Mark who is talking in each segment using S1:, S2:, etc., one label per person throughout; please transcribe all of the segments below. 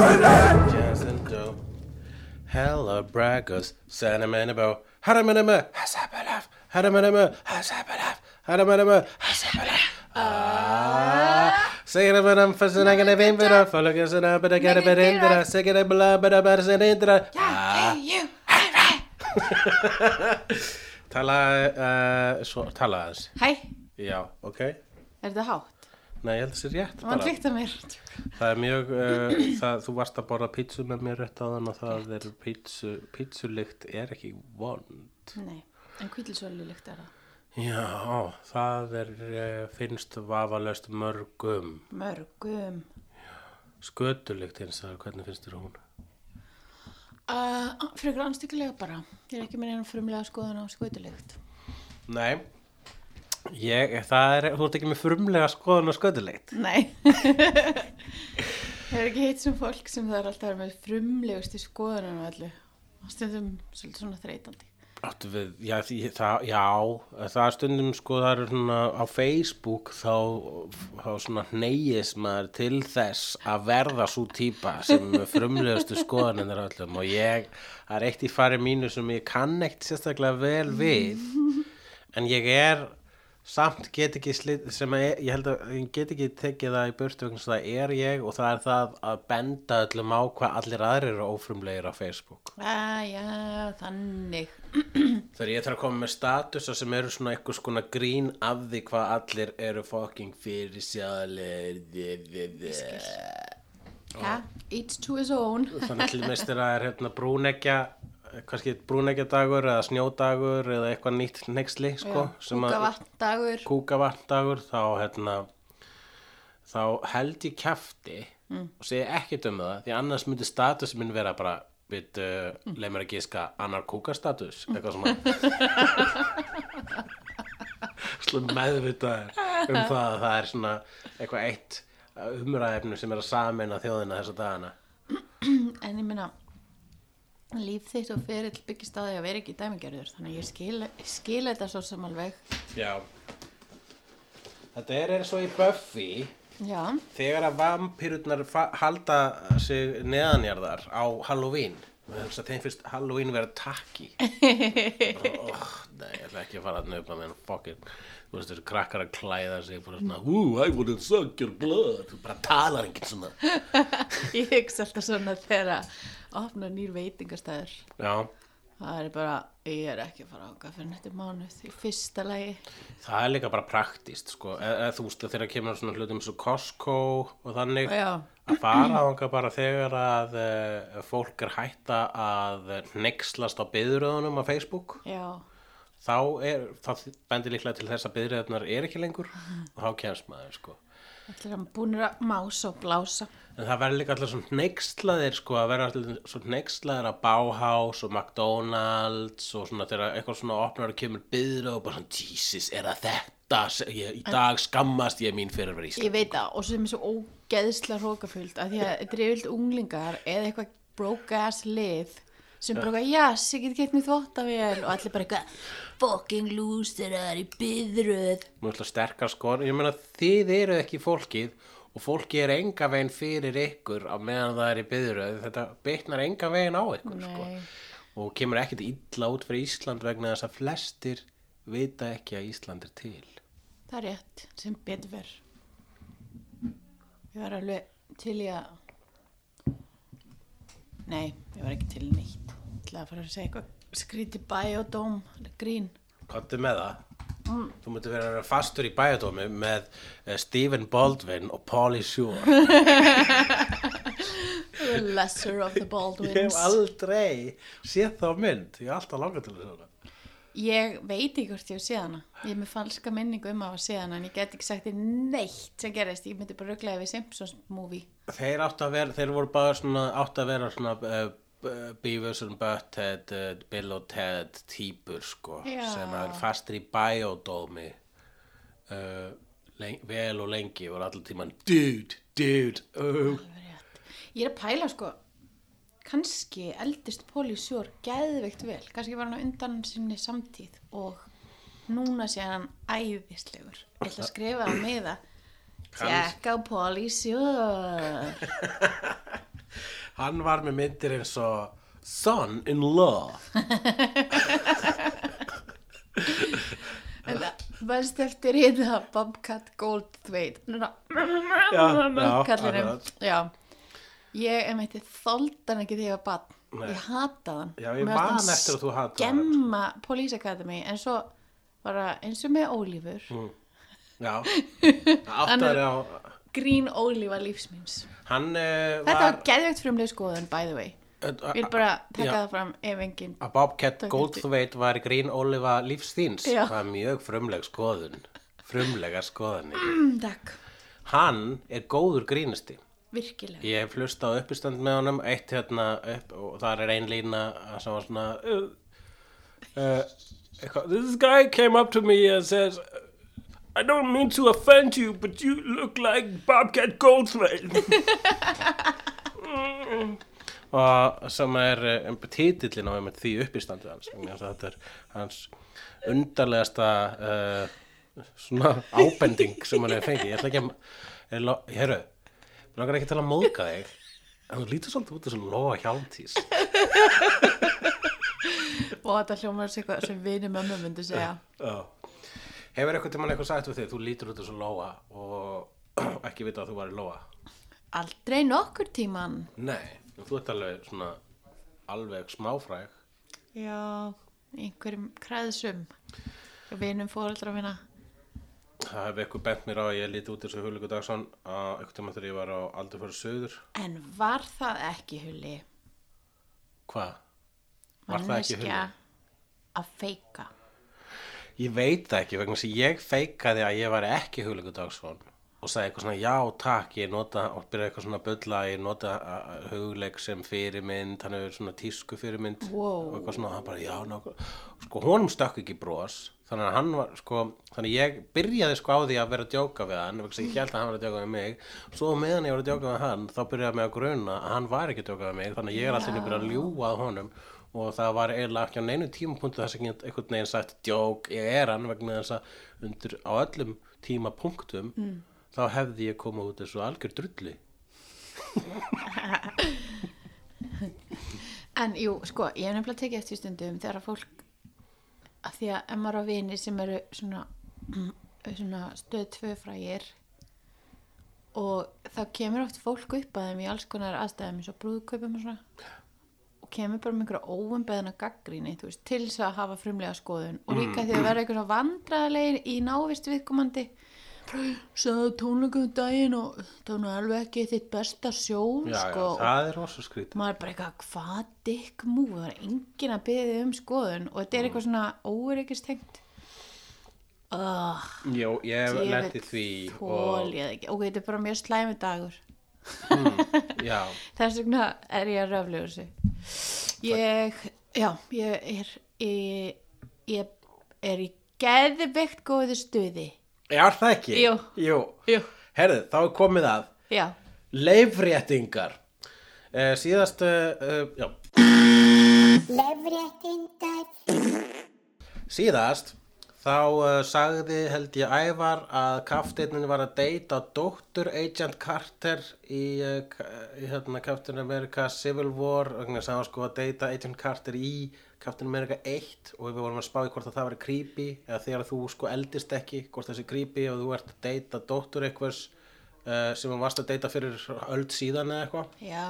S1: Jensen Joe. Hello, braggers. Sentimental. Hadamanama. Hasapalaf. Hadamanama. Hasapalaf. Hadamanama. Hasapalaf. Ah. Say it about them for the nigga name for the follow us and up but get a bit in there. Say it blah but about it in there. Ah. Tala, uh, svo, tala aðeins.
S2: Hæ,
S1: Já, ok.
S2: er þetta hátt?
S1: Nei, ég held að það sé rétt bara.
S2: klikt að mér.
S1: Það er mjög, uh, það, þú varst að borða pítsu með mér rétt á þann og það er pítsu, pítsulykt er ekki vond.
S2: Nei, en kvítilsvölu líkt er það.
S1: Já, það er, uh, finnst vafalaust mörgum.
S2: Mörgum.
S1: Skötulykt eins og hvernig finnst þér hún?
S2: Uh, Frekar anstíkulega bara. Ég er ekki með einu frumlega skoðun á skutulikt.
S1: Nei, ég, það er, þú ert ekki með frumlega skoðun á skötulykt.
S2: Nei. Ég er ekki heitt sem fólk sem það er alltaf með frumlegustu skoðunum og allu. Og stundum svolítið svona þreytandi.
S1: Áttu við, já, því, það, já, það er stundum sko, það er svona á Facebook þá, þá svona neyjist maður til þess að verða svo típa sem er frumlegustu skoðaninn er öllum og ég, það er eitt í fari mínu sem ég kann eitt sérstaklega vel við en ég er samt get ekki slit, sem að, ég held að ég get ekki tekið það í burtu vegna að það er ég og það er það að benda öllum á hvað allir aðrir eru ófrumlegir á Facebook
S2: Ah, já, þannig.
S1: Þegar ég þarf að koma með statusa sem eru svona eitthvað skona grín af því hvað allir eru fucking fyrir sjálfur
S2: Ja, each to his own.
S1: Þannig til þegar það er hérna brúnekja kannski brúnekja dagur eða snjódagur eða eitthvað nýtt nexli sko, sem að-
S2: Kúkavatn dagur.
S1: kúkavartagur þá hérna þá held ég kjafti og segi ekkert um það því annars myndi status minn vera bara við uh, leið mér að gíska annar kúkastatus eitthvað svona. Slum meðvitaður um það að það er svona eitthvað eitt umræðefnu sem er að sameina þjóðina þessa dagana.
S2: En ég meina, líf þitt og ferill byggist á því að vera ekki dæmigerður. Þannig að ég skil, skil þetta svo sem alveg.
S1: Já. Þetta er eins og í Buffy.
S2: Já,
S1: þegar að vampirurnar halda sig neðanjarðar á Halloween. Þeim finnst Halloween vera takki oh, nei, ég ætla ekki að fara að nöfna með hann fokkin þú veist þessu krakkar að klæða sig bara svona, ooh, I wanna suck your blood þú bara talar enginn svona.
S2: Ég hugsa alltaf svona þegar að opna nýr veitingastæður.
S1: já,
S2: Það er bara, ég er ekki að fara ákvað fyrir nættu mánuð í fyrsta lagi.
S1: það er líka bara praktíst sko, eða eð, þú veist þegar kemur svona hlutum svo Costco og þannig
S2: Já,
S1: að fara ánga bara þegar að uh, fólk er hætta að nexlast á byðuröðunum á Facebook.
S2: Já,
S1: þá er, það bendir líklega til þess að byðröðunar er ekki lengur og þá kemst maður sko.
S2: Allir hann búinir að mása og blása.
S1: en það verður líka allir svona nexlaðir sko að verða allir svona nexlaðir að Bauhaus og McDonalds og svona þegar eitthvað svona opnar og kemur byðröð og bara svona Jesus er það þetta? Ég, í dag skammast ég mín fyrir að vera
S2: Ég
S1: Ísland
S2: veit það, og sem er svo ógeðslega hrókafullt að því að þetta er yfirleitt unglingar eða eitthvað broke ass lið sem bara eitthvað, yes, ég get gett mér þvóttavél og allir bara eitthvað fucking loserar í byðröð
S1: Nú ætla sterkar skor, ég meina þið eru ekki fólkið og fólki er enga veginn fyrir ykkur á meðan það er í byðröð, þetta bitnar enga veginn á ykkur sko. Og kemur ekkert illa út fyrir Ísland vegna þess að flestir vita ekki að Ísland er til.
S2: það er rétt, sem betur ver Ég var alveg til í að Nei, ég var ekki til neitt Ég ætlaði að fara að segja eitthvað skrítið biodóm, grín
S1: Kottu með það? Þú myndir vera fastur í bæjadómi með uh, Stephen Baldwin og Pauly Shore.
S2: The lesser of the
S1: Ég hef
S2: Baldwins
S1: aldrei séð þá mynd. Ég hef alltaf langað til þess að
S2: Ég veit ekki hvort ég hef séð hana Ég er með falska minningu um að hafa séð hana en ég get ekki sagt þér neitt sem gerist ég myndi bara rugglega við Simpsons movie
S1: Þeir áttu að vera, þeir voru bara svona, áttu að vera svona uh, Beavis and Butthead, uh, Bill og Ted típur sko,
S2: Já.
S1: sem er fastir í bæjadómi uh, len vel og lengi voru allir tíman dude, dude,
S2: rétt. Ég er að pæla sko kannski eldist Póli Sjór geðveikt vel, kannski var hann undan sinni samtíð og núna sé hann æðislegur. Ég ætla að skrifa það með
S1: Kanns-
S2: Tjekka á Póli Sjór
S1: Hann var með myndir eins og Son in Law
S2: Vast eftir hérna Bobcat Goldthwait. Núna
S1: Já, já,
S2: kallinum
S1: akkurat.
S2: Já Ég eitthvað þoldan ekki þegar ég var barn.
S1: Nei.
S2: Ég hata þann
S1: Já, ég man eftir að þú hataðir hann.
S2: Skemma Police Academy En svo bara eins og með Ólífur
S1: Já, áttar á
S2: Grín Ólífa lífsmýns
S1: Hann uh,
S2: Þetta var
S1: var
S2: geðveikt frumlega skoðun by the way. Ég vil bara taka það fram ef enginn
S1: að Bobcat Goldthwait var grín Ólifa lífsþíns
S2: Já.
S1: Það var mjög frumleg skoðun. Frumlega skoðun
S2: mm, Takk,
S1: Hann er góður grínisti
S2: virkilega.
S1: Ég hef hlust á uppistand með honum Eitt hérna upp og þar er ein lína sem var svona uh, uh, This guy came up to me and says I don't mean to offend you but you look like Bobcat Goldthwait. Mm. og sem er um, titillin á einmitt því uppistandi hans. Þetta er hans undarlegasta uh, svona ábending sem hann hefur fengið. Ég ætla ekki að Heyrðu, mér langar ekki til að móðga þig. En þú lítur svolítið út þessu loga hjálmtís.
S2: Og þetta hljómar sig eitthvað sem vini mömmu myndi segja.
S1: Hefur eitthvað tímann eitthvað sagt við þig? Þú lítur út þessu loga og ekki vita að þú var í loga
S2: Aldrei nokkur tíman
S1: Nei, þú ert alveg svona alveg smáfræg.
S2: Já, einhverjum kræðsum Vinum fóreldra minna
S1: Það hefur eitthvað bent mér á að ég líti út þessu Hulíku Dagsson að eitthvað tímann þegar ég var á aldur fyrir söður
S2: En var það ekki hulli?
S1: Hvað? Var það ekki Hulí?
S2: að feika
S1: Ég veit það ekki vegna sem ég feikaði að ég var ekki Hulíku Dagsson og sagði eitthvað svona já takk ég nota og byrjaði eitthvað svona að bulla ég nota hugleik sem fyrirmynd hann hefur svona tísku fyrirmynd
S2: Wow.
S1: og eitthvað svona hann bara já nákvæm sko honum stökk ekki bros þannig að hann var sko þannig ég byrjaði sko á því að vera að djóka við hann ég held að hann var að djóka við mig. Svo meðan ég var að djóka við hann þá byrjaði mig að gruna að hann var ekki að djóka við mig þannig að ég er alltaf að byrja að ljúga að honum. Og það var eiginlega ekki á neinu tímapunktu þess að einhvern veginn sagt djók, ég er hann vegna þess að undir á öllum tímapunktum mm. þá hefði ég komið út þessu algjör drulli.
S2: En jú, sko, ég hef nefnilega tekið eftir stundum þegar fólk að því að ef maður á vini sem eru svona, svona stöð tvö frægir og þá kemur oft fólk upp að þeim í alls konar aðstæðum eins og brúðkaupum og svona og kemur bara með einhverja óumbeðna gaggríni veist, til þess að hafa frumlega skoðun og líka því að vera eitthvað vandræðilegir í návist viðkomandi sagði tónleikum um daginn og það var nú alveg ekki þitt besta sjó
S1: já,
S2: sko,
S1: já, það er rosa skrít
S2: maður bara eitthvað, hvað dick move það er enginn að byggja um skoðun og þetta er eitthvað svona óreikistengt uh,
S1: Jó, ég í því og,
S2: tól ekki, ok, þetta er bara mjög slæmi dagur.
S1: Já,
S2: þess vegna er ég að röflega þessu. Ég, já, ég er ég, ég er í geðveikt góðu stuði
S1: já, er það ekki?
S2: Jú.
S1: Jú.
S2: Jú.
S1: Herðu, þá er komið að
S2: já,
S1: leifréttingar uh, síðast uh, uh, já,
S3: Lefréttingar.
S1: síðast þá uh, sagði held ég Ævar að kaftinnin var að deyta dóttur Agent Carter í, uh, ka- í hérna, Captain America Civil War vegna þess að hann var sko að deyta Agent Carter í Captain America 1 og við vorum að spá í hvort að það var creepy eða þegar þú sko eldist ekki hvort þessi creepy og þú ert að deyta dóttur einhvers uh, sem þú varst að deyta fyrir öld síðan eða eitthvað
S2: já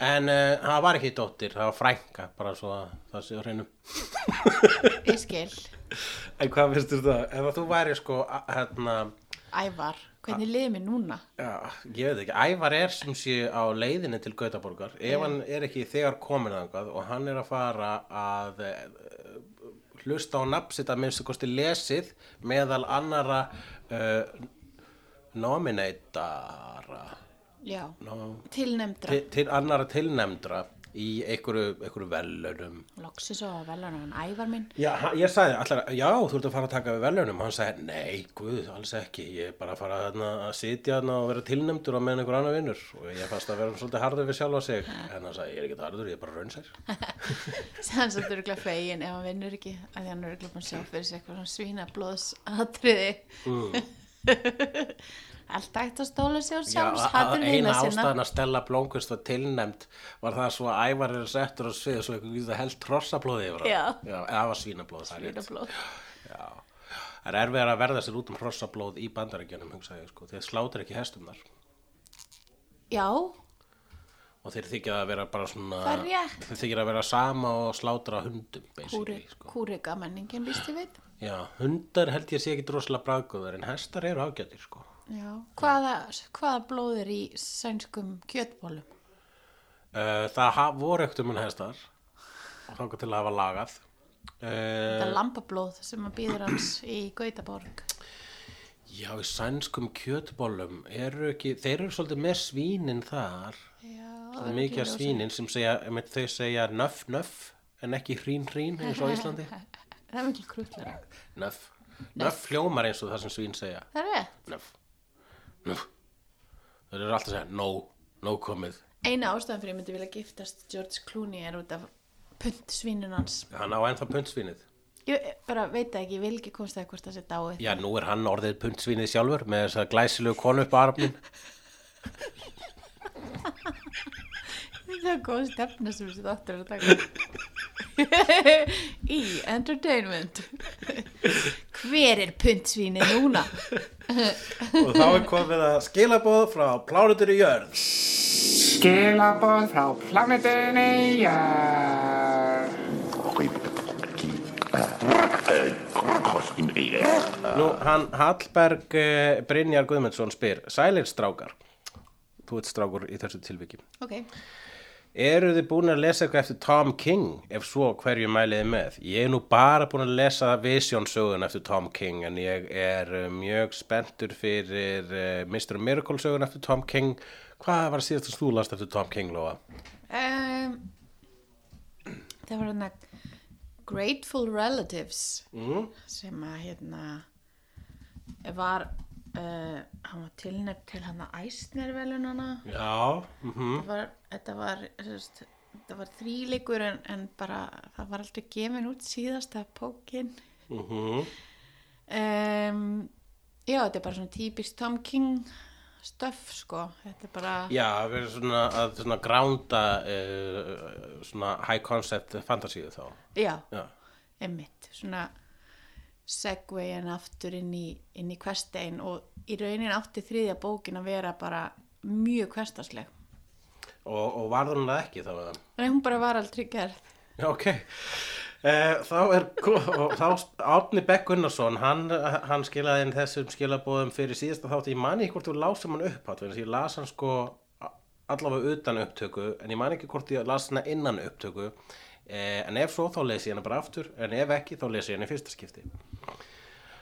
S1: En uh, það var ekki dóttir, það var frænka, bara svo að það sé á hreinu.
S2: Ég skil.
S1: En hvað finnst þú það? Ef þú væri sko, hérna,
S2: Ævar, hvernig liðið mér núna?
S1: já, ég veit ekki, Ævar er sem sé á leiðinni til Gautaborgar. Ef hann er ekki þegar komin þangað og hann er að fara að uh, hlusta á nafn sitt að minnstu kosti lesið meðal annara uh, nominatara,
S2: Já,
S1: no,
S2: tilnefndra.
S1: til, til annara tilnefndra í einhverju, einhverju velunum.
S2: Loksis og velunum Ævar minn.
S1: Já, ég sagði allar, já, þú ert að fara að taka við velunum hann sagði, nei, guð, alls ekki. Ég er bara að fara þarna, að sitja og vera tilnæmdur á meðan einhver annar vinnur. Og ég fannst að vera svolítið harður við sjálfa sig. En hann sagði, ég er ekki harður, ég er bara raunsær.
S2: Sann svo dörgla fegin ef hann vinnur ekki að því hann er örgla búin að sjá fyrir eitthvað Alltaf eitt að stóla sig á.
S1: Já,
S2: sjálfs
S1: eina
S2: vina sinna
S1: ástæðan að Stella Blónkvist var tilnæmd var það svo að ævar er settur á svið svo einhver getur held trossablóði yfir hann.
S2: Já.
S1: Já, eða það var svínablóð það er
S2: Svína
S1: rétt.
S2: blóð
S1: Já, það er erfið að verða sér út um hrossablóð í bandarækjunum, hugsaði ég sko, þeir sláttir ekki hestum þar
S2: Já,
S1: og þeir þykja að vera bara svona
S2: Það er rétt.
S1: þeir þykja að vera sama og slátra hundum
S2: kúri,
S1: basically, sko.
S2: líst ég við
S1: já, hundar held ég sé ekki droslega bragðgóðar en hestar eru ágættir sko.
S2: Já, hvaða, hvaða blóð er í sænskum kjötbólum?
S1: uh, það ha- voru ekkert um hann hestar þangað til að hafa lagað.
S2: Það
S1: uh,
S2: er lambablóð sem að býður hans í Gautaborg.
S1: Já, í sænskum kjötbólum eru ekki, þeir eru svolítið með svínin þar.
S2: Já,
S1: það er mikið af svínin sem segja, þau segja nöff nöff en ekki hrín hrín eins og Íslandi.
S2: Það er mikil krútlega
S1: nöff, nöff hljómar eins og það sem svín segja.
S2: Það er rétt.
S1: Nöff. Þeir eru alltaf að segja, no, no komið.
S2: Eina ástæðan fyrir ég myndi vilja giftast George Clooney er út af puntsvínun hans
S1: Hann á ennþá puntsvínið.
S2: Ég bara veit það ekki, ég vil ekki komst að hvort það sé dáið
S1: Já, nú er hann orðið puntsvínið sjálfur með þess að glæsilegu konu upp á armnin.
S2: Það er góð stefna sem þessi þáttur er að taka Í entertainment Hver er puntsvíni núna?
S1: Og þá er komið að skilabóð frá plánutur í jörð.
S3: Skilaboð frá plánetunni Jörð.
S1: Nú, hann Hallberg uh, Brynjar Guðmundsson spyr, sælir strákar. Þú ert strákur í þessu tilviki.
S2: Ok,
S1: Eru þið búin að lesa eitthvað eftir Tom King? Ef svo, hverju mæliði með? Ég er nú bara búin að lesa Vision sögun eftir Tom King en ég er uh, mjög spenntur fyrir uh, Mr. Miracle sögun eftir Tom King. Hvað var síðast að þú last eftir Tom King, Lóa?
S2: um, það var hérna Grateful Relatives
S1: Mm?
S2: sem að hérna var uh, hann var tilnefnt til hann að æsner velunana
S1: Já, mhm.
S2: þetta var, þetta var, var þríleikur en, en bara það var aldrei gefin út síðasta pókin
S1: mhm.
S2: um, já þetta er bara svona típist Tom King stöff sko þetta er bara
S1: Já, við erum svona að svona gránda uh, svona high concept fantasíu þá.
S2: já,
S1: Já.
S2: emmitt svona segwayin aftur inn í, inn í hverstein og í raunin átti þriðja bókin að vera bara mjög hverstasleg
S1: Og, og varður hún það ekki þá?
S2: en hún bara var aldrei gerð
S1: ok. Uh, þá er, og þá Átni Beck Gunnarsson, hann, hann skilaði inn þessum skilabóðum fyrir síðasta þátt, ég mani ekki hvort þú lásum hann upp átt, ég las hann sko allavega utan upptöku, en ég mani ekki hvort ég las hann innan upptöku, uh, en ef svo þá lesi ég hann bara aftur, en ef ekki þá lesi ég hann í fyrsta skipti.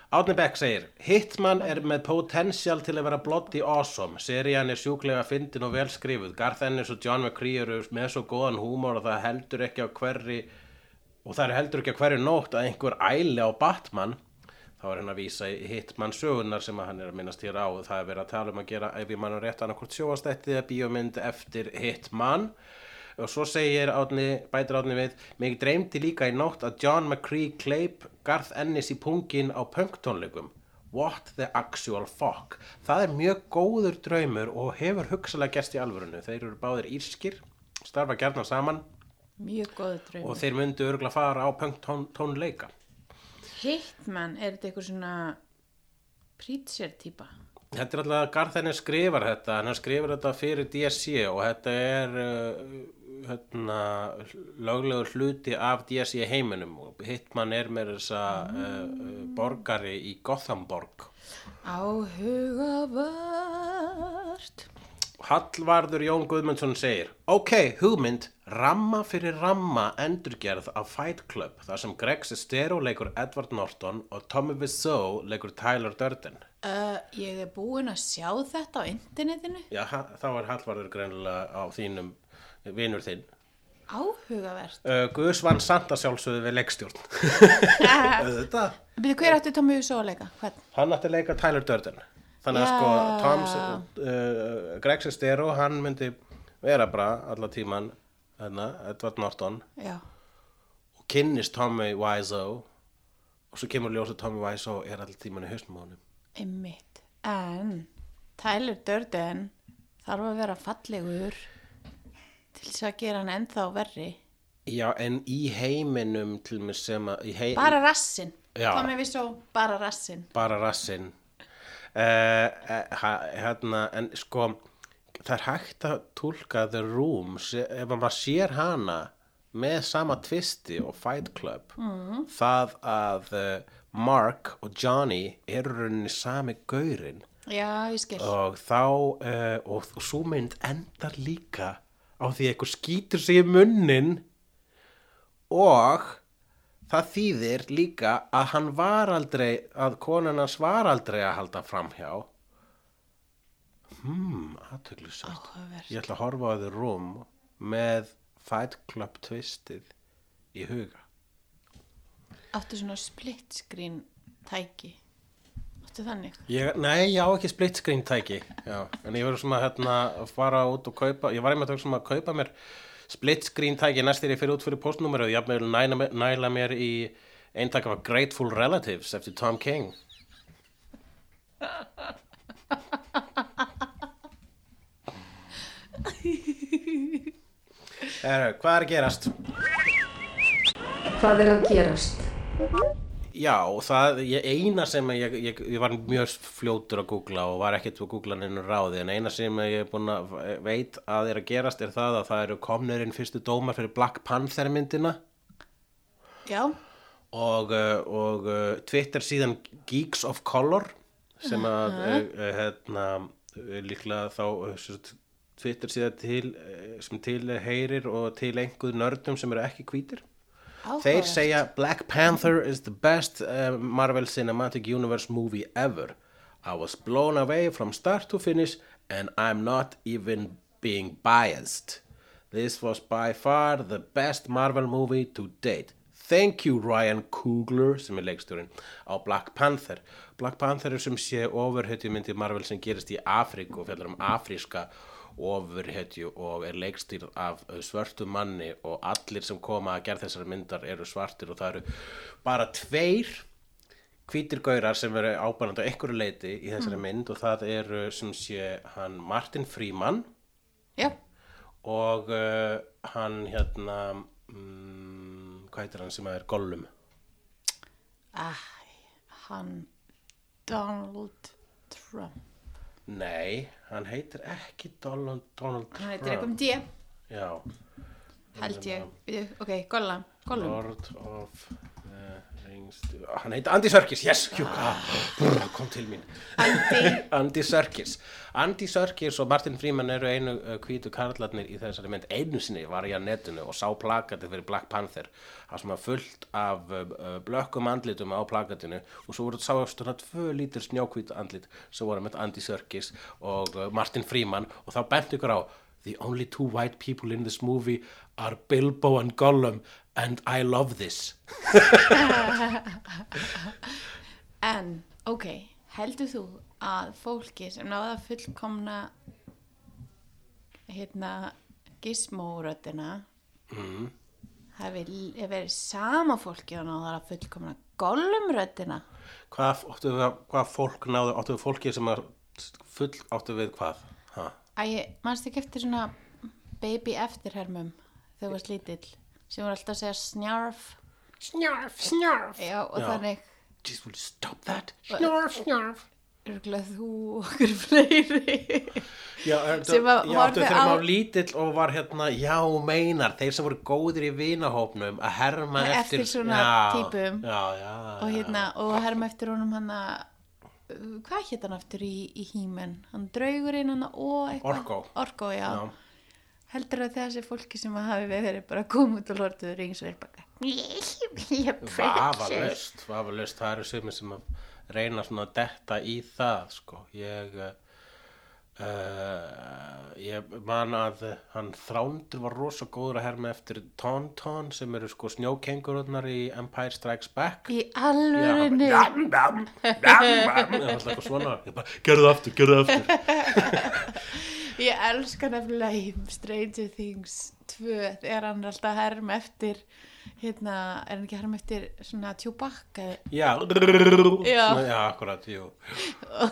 S1: Átni Beck segir, Hitman er með potential til að vera bloody awesome. Serían er sjúklega fyndin og vel skrifuð. Garth Ennis og John McCree eru með svo góðan húmor og það heldur ekki á hverri og það heldur ekki á hverju nótt að einhver æli á Batman þá er hann að vísa í Hitman sögunar sem að hann er að minnast hér á það er verið að tala um að gera ef ég mann rétt annarkvort sjóastætti eða bíómynd eftir Hitman og svo segir átni, bætir átni við mig dreymdi líka í nótt að John McCree kleip Garth Ennis í pungin á punktónleikum What the actual fuck? Það er mjög góður draumur og hefur hugsalega gerst í alvörunu þeir eru báðir írskir starfa gjarnan saman.
S2: Mjög góðu draumur.
S1: Og þeir myndu örgulega fara á punktónleika
S2: Hitman, er þetta eitthvað svona preacher típa?
S1: Þetta er alltaf að Garðinni skrifar þetta, hann skrifar þetta fyrir DSC og þetta er uh, hérna, löglegur hluti af DSC heiminum og Hitman er með þessa uh, uh, borgari í Gothamborg.
S2: Áhugavert.
S1: Hallvarður Jón Guðmundsson segir Ok, hugmynd, ramma fyrir ramma endurgerð af Fight Club þar sem Greg Sestero leikur Edward Norton og Tommy Wiseau leikur Tyler Durden.
S2: Uh, ég er búin að sjá þetta á internetinu.
S1: Já, þá er Hallvarður greinilega á þínum vinur þinn.
S2: Áhugavert.
S1: Uh, Guðs vann sjálfsögðu við leikstjórn. Þetta.
S2: Hver átti Tommy Wiseau að leika? Hvern?
S1: Hann átti að leika Tyler Durden. Þannig að sko, Tom, uh, Greg Sestero, hann myndi vera bara alla tíman, hérna, Edward Norton
S2: Já.
S1: og kynnist Tommy Wiseau og svo kemur ljósa Tommy Wiseau er all tíman í honum.
S2: Einmitt. En Tyler Durden þarf að vera fallegur til þess að gera hann ennþá verri.
S1: Já, en í heiminum til mig sem að, í hei,
S2: Bara rassin.
S1: Já.
S2: Tommy Wiseau, bara rassin.
S1: bara rassinn. Uh, hérna, en sko, það er hægt að túlka The Room, ef maður sér hana með sama tvisti og Fight Club, mm. það að uh, Mark og Johnny eru rauninni sami gaurinn
S2: Já, ég skil.
S1: og þá uh, og, og svo mynd endar líka á því að einhver skýtur sig í munnin og það þýðir líka að hann var aldrei að konan hans var aldrei að halda framhjá hmm,
S2: Áhugavert.
S1: ég ætla að horfa á þau rúm með Fight Club twistið í huga
S2: Áttu svona split screen tæki. Áttu þannig.
S1: Ég, nei, ég á ekki split screen tæki já, en ég verður svona hérna að fara út og kaupa, ég var einmitt að um kaupa mér split screen tæki næst þegar ég fyrir út fyrir postnúmeru og ég vil næla, næla mér í eintak af Grateful Relatives eftir Tom King Heru, Hvað er að gerast?
S4: Hvað er að gerast?
S1: Já, það, ég, eina sem ég, ég, ég var mjög fljótur að googla og var ekkert að googla neinu ráði en eina sem ég er búin að veit að er að gerast er það að það eru komnirinn fyrstu dómar fyrir Black Panther myndina.
S2: Já.
S1: og, uh, og uh, Twitter síðan Geeks of Color sem að uh, uh, hérna, uh, líklega þá Twitter síðan til sem til heyrir og til einhver nördum sem eru ekki hvítir Þeir
S2: Áhugavert.
S1: segja Black Panther is the best uh, Marvel Cinematic Universe movie ever. I was blown away from start to finish and I'm not even being biased. This was by far the best Marvel movie to date. Thank you Ryan Coogler sem er leikstjórinn á Black Panther. Black Panther er sem sé ofurhetju myndi Marvel sem gerist í Afríku og fjallar um afríska ofurhetju og er leikstýrð af svörtu manni og allir sem koma að gerð þessari myndar eru svartir og það eru bara tveir hvítir gaurar sem eru ábærandi á einhverju leiti í þessari mynd og það eru sem sé hann Martin Freeman
S2: Já.
S1: og uh, hann hérna mm, hvað heitir hann sem er Gollum
S2: Æ, hann Donald Trump.
S1: Nei, hann heitir ekki Donald, Donald
S2: Hann heitir eitthvað um D,
S1: já,
S2: held ég. Bíddu, Ok. Gollum.
S1: Lord of Rings hann heitir Andy Serkis, yes, hjúka brr, kom til mín.
S2: Andy.
S1: Andy Serkis. Andy Serkis og Martin Freeman eru einu uh, hvítu karlarnir í þessari mynd. Einu sinni var ég á netinu og sá plakatið fyrir Black Panther það sem var fullt af uh, uh, blökkum andlitum á plakatinu og svo voru sá eftir það tvö lítur snjókvít andlit sem voru með Andy Serkis og Martin Freeman og þá bent ykkur á The only two white people in this movie are Bilbo and Gollum and I love this
S2: En, ok, heldur þú að fólki sem náða fullkomna hérna gizmóröddina mm. hafi l- verið sama fólki og náða að fullkomna gollumröddina?
S1: hvað, áttu við, að- hvað fólk náðu áttu við fólki sem er full áttu við hvað ha?
S2: Æ, mannst ekki eftir svona baby eftirhermum þegar þú varst lítill sem voru alltaf að segja snjarf?
S1: Snarf, snarf
S2: Já, og
S1: Já.
S2: þannig.
S1: Just will you stop that snarf, snarf
S2: örgulega þú og okkur fleiri.
S1: Já,
S2: Sem horfði
S1: þegar maður lítill og var hérna, já, meinar, þeir sem voru góðir í vinahópnum að herma
S2: Eftir
S1: eftir,
S2: svona
S1: já,
S2: týpum.
S1: Já, já,
S2: og hérna, og herma eftir honum hann að hvað hétt hann aftur í, í hímen hann draugurinn hann og
S1: Orko.
S2: Orko, já,
S1: já.
S2: heldur að þessi fólki sem hafi verið bara koma út og lortuður rings og er bara
S1: Vafalaust, vafalaust, það eru sem að reyna svona að detta í það, sko. Ég, uh, ég man að hann þrándur var rosa góður að herma eftir Tauntaun sem eru sko snjókengururnar í Empire Strikes Back.
S2: í
S1: bam. Það var alltaf svona. Ég gerðu það aftur, gerðu það aftur.
S2: ég elska nefnilega í Stranger Things 2 þegar hann er alltaf að herma eftir hérna, er hann ekki að herma eftir svona Chewbacca
S1: Já,
S2: Já.
S1: Akkurat,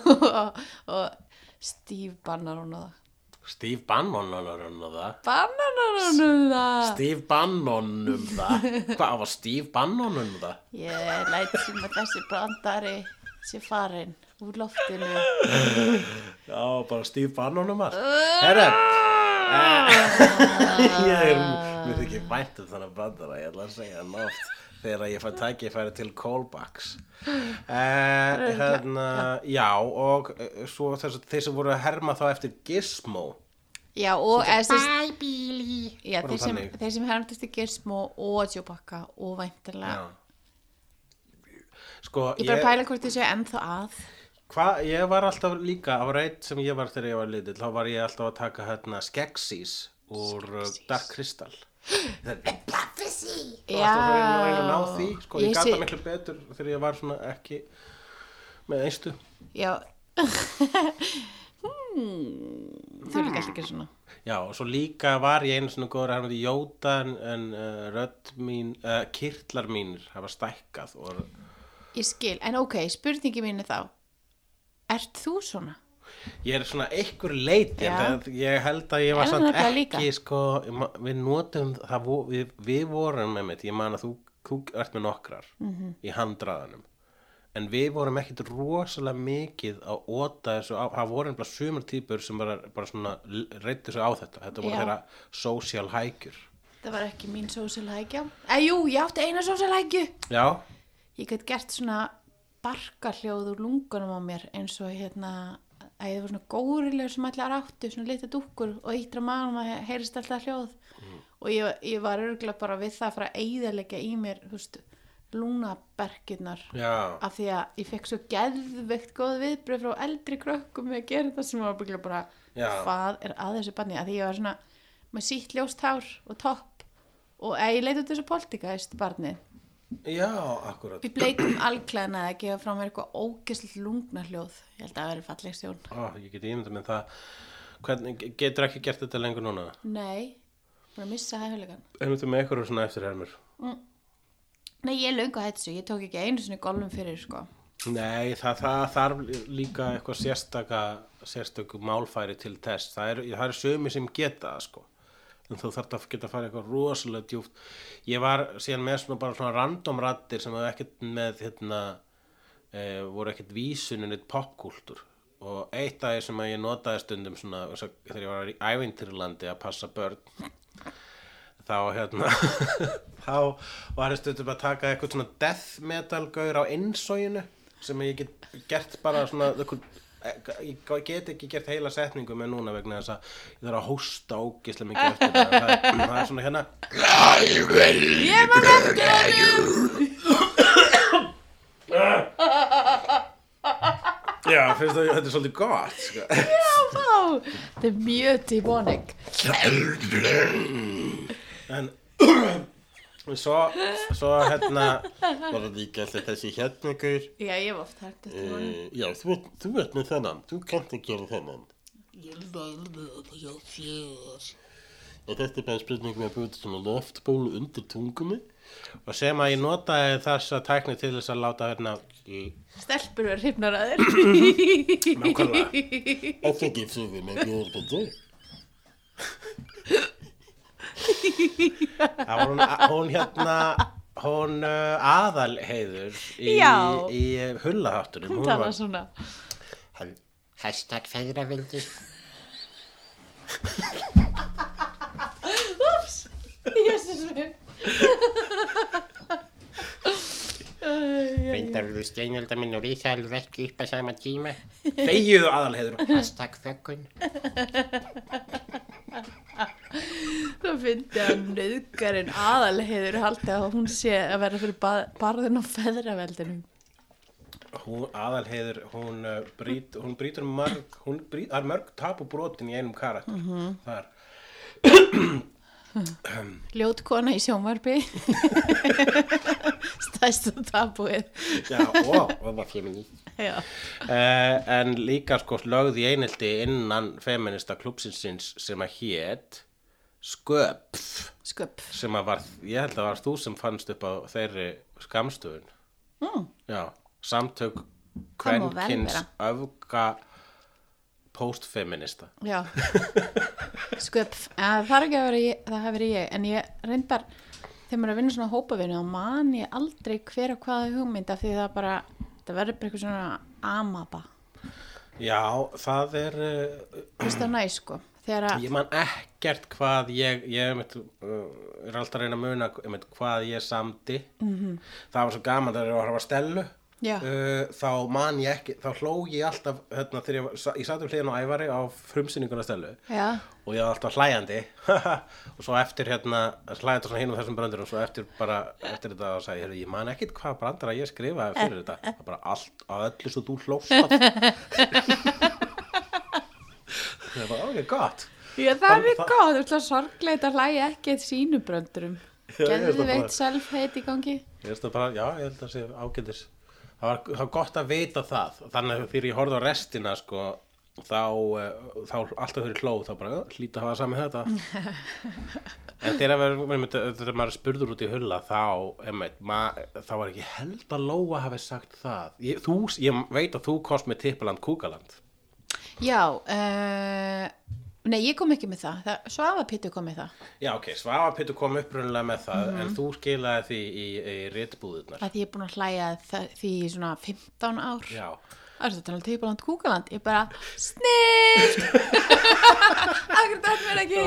S2: og Steve bannar hún það
S1: Steve Bannon og það.
S2: bannar hún það
S1: Steve Bannon um það. Hvað var Steve Bannon um það?
S2: Ég læt sem að þessi brandari sé farin úr loftinu.
S1: Já, bara Steve Bannon um allt. Herra, ég er, mér þykir vænt um þannig brandara, ég ætla að segja oft þegar ég fæ tækifæri til callbacks. Uh, hérna, já, og uh, svo þess, þeir sem voru að herma þá eftir Gizmo.
S2: Já, og
S3: Bye, Billy.
S2: já, þeir sem, þeir sem hermdist í Gizmo og Chewbacca og væntanlega.
S1: Sko,
S2: Ég bara pæla hvort þið séu ennþá að.
S1: Hva, ég var alltaf líka, á reitt sem ég var þegar ég var lítill, þá var ég alltaf að taka hérna Skeksis úr uh, Dark Crystal. Það er
S3: Prophecy.
S1: alltaf að reyna að reyna að ná því, sko, ég,
S2: Ég
S1: gata
S2: sé-
S1: miklu betur þegar ég var svona ekki með einstu.
S2: Já. hmm, þú líka alltaf ekki svona.
S1: Já, og svo líka var ég einu svona góður að hérna Jóta en, en uh, rödd mín, uh, kirtlar mínir hafa stækkað og
S2: Ég skil, en ok, spurningi mín er þá. Ert þú svona?
S1: Ég er svona einhver það, ég held að ég var
S2: nefnilega
S1: ekki sko, við notum það, við, við vorum með mitt, ég man að þú, þú ert með nokkrar
S2: Mhm.
S1: í handraðanum en við vorum ekkit rosalega mikið að óta þessu á, það voru einhverja sumar típur sem bara, bara svona reyndi þessu á þetta, þetta voru
S2: Já.
S1: þeirra social hækjur
S2: Það var ekki mín sósíalhækja. Eh, jú, ég átti eina sósíalhækju.
S1: Já,
S2: Ég gæti gert svona barkahljóð úr lungunum á mér eins og hérna að ég var svona górilegur sem allar áttu svona litla dúkkur og eittra manum að heyrist alltaf hljóð. Og ég, ég var örgulega bara við það að fara að eyðalegja í mér þú veist, lúnaberkirnar
S1: já,
S2: af því að ég fekk svo geðveikt góð viðbröð frá eldri krökkum með að gera það sem var bygglega bara
S1: Já.
S2: hvað er að þessu banni að því ég var svona með sítt ljóst hár og topp. Og eh, ég leit út þessu poltikaðist barnið
S1: já, akkurat
S2: Í bleikum alklæðina að gefa frá mér eitthvað ógeðslega lungna hljóð. Ég held að það veri falleg stjórn.
S1: Ó, ég get ímynda með það hvernig, getur ekki gert þetta lengur núna
S2: Nei, búin að missa hæfilegan.
S1: einmitt með eitthvað svona eftirhermur
S2: Nei, ég er að hættu þessu. Ég tók ekki einu sinni golfum fyrir, sko.
S1: Nei, það, það þarf líka eitthvað sérstaka, sérstöku málfæri til þess. Það eru er sömi sem geta sko. En þú þarf að geta að fara eitthvað rosalega djúpt. Ég var síðan með svona bara svona random rattir sem hefur ekkert með, hérna, e, voru ekkert vísunin eitt popkúltur. Og eitt af því sem ég notaði stundum svona, svo- þegar ég var í ævintýrlandi að passa börn, þá hérna þá var ég stundum að taka eitthvað svona death metal gaur á innsóginu sem ég get gert bara svona eitthvað, ég get ekki gert heila setningu með núna vegna þess að ég þarf að hósta ógislega mikið eftir það það er, það er svona hérna
S2: Ég var eftir honum!
S1: já, finnst það, þetta er svolítið gott sko.
S2: Já, vá! Þetta er mjög tíbónik.
S1: en svo, svo hérna bara líka alltaf þessi hérna gaur
S2: Já, ég hef oft hægt eftir honum.
S1: Uh, já, þú þú ert með þennan, þú kannt að gera þennan. Og þetta er bara spurning með að búið svona loftbólu undir tungunni og sem að ég notaði þessa tækni til þess að láta hérna í
S2: Stelpur er hrifnar að þér.
S1: nákvæmlega. Þetta ekki fyrir með bjóður på þau. Það var hún, hún hérna, hún uh, aðalheiður í, í hullaháttunum.
S2: Hún tala svona.
S5: Hashtag feðraveldi.
S2: Jésus minn
S5: Reyndar þú steinölda minn og rísal verki upp að sama tíma.
S1: Þegiðu aðalheiður.
S5: Hashtag þökkun.
S2: Það fyndi að nöðgarinn aðalheiður haldi að hún sé að vera fyrir ba- barðin á feðraveldinu.
S1: Hún, aðalheiður, hún, uh, brýt, hún brýtur mörg, hún brýt, það er mörg tabubrotin í einum karakter.
S2: Mhm.
S1: Þar.
S2: Ljót kona í sjónvarpi. Stæstu tabúið.
S1: Já, ó.
S5: Og var feminist.
S1: Uh, en líka sko lögð í einhelti innan feminista klúpsinsins sem að hét Sköpf
S2: Sköp.
S1: sem að var, ég held að var þú sem fannst upp á þeirri skamstöfun
S2: Mm.
S1: Já, samtök
S2: Það vera.
S1: öfga postfeminista
S2: Já. Sköp. Ja, það er ekki að vera ég, það hafi verið ég, en ég reyndar, þegar maður er að vinna svona hópavinu, þá man ég aldrei hver og hvaða hugmynd af því það bara, það verður bara eitthvað svona amaba.
S1: Já, það er uh,
S2: Þú veist það næ, sko.
S1: Ég man ekkert hvað ég, ég einmitt, uh, er alltaf að reyna að muna einmitt, hvað ég samdi. -hmm. Það var svo gaman þegar ég var að hafa stelu. Uh, þá man ég ekki, þá hló ég alltaf hérna, ég, ég satt um hliðin á ævari á frumsýninguna stelu
S2: já,
S1: og ég var alltaf hlæjandi og svo eftir hérna, hlæjandi svona hinn og þessum brandurum svo eftir bara, eftir þetta og sagði, heyrðu, ég man ekkert hvað brandara ég skrifaði fyrir þetta það bara allt, á öllu svo þú hlóst það var ok, gott
S2: Já, það er
S1: Það-
S2: góð, þú ætla sorgleit að hlæja ekki eitt
S1: veist
S2: Geðu
S1: það bara.
S2: veitt self-hate í gangi.
S1: Ég veist það bara, já, ég held að sé ágætis. Það var, það var gott að vita það. Þannig að þegar ég horfði á restina, sko, þá, eh, þá alltaf fyrir hlóð, þá bara, "Já, hlýt að hafa samið þetta. en þegar maður, er spurður út í hulla, þá, einmitt, ma, þá var ekki held að Lóa hafi sagt það. Ég, þú, ég veit að þú kost með Tippaland Kúkaland.
S2: Já, uh, nei, ég kom ekki með það. það Svafa Pittu kom með það.
S1: Já, ok, Svafa Pittur kom upprunnilega með það, en þú skilaði því í, í réttbúðunar.
S2: Að ég er búin að hlæja það, því í svona 15 ár.
S1: Já.
S2: Það er þetta tala um Tippaland Kúkaland. Ég bara, snill! Akkur þetta mér ekki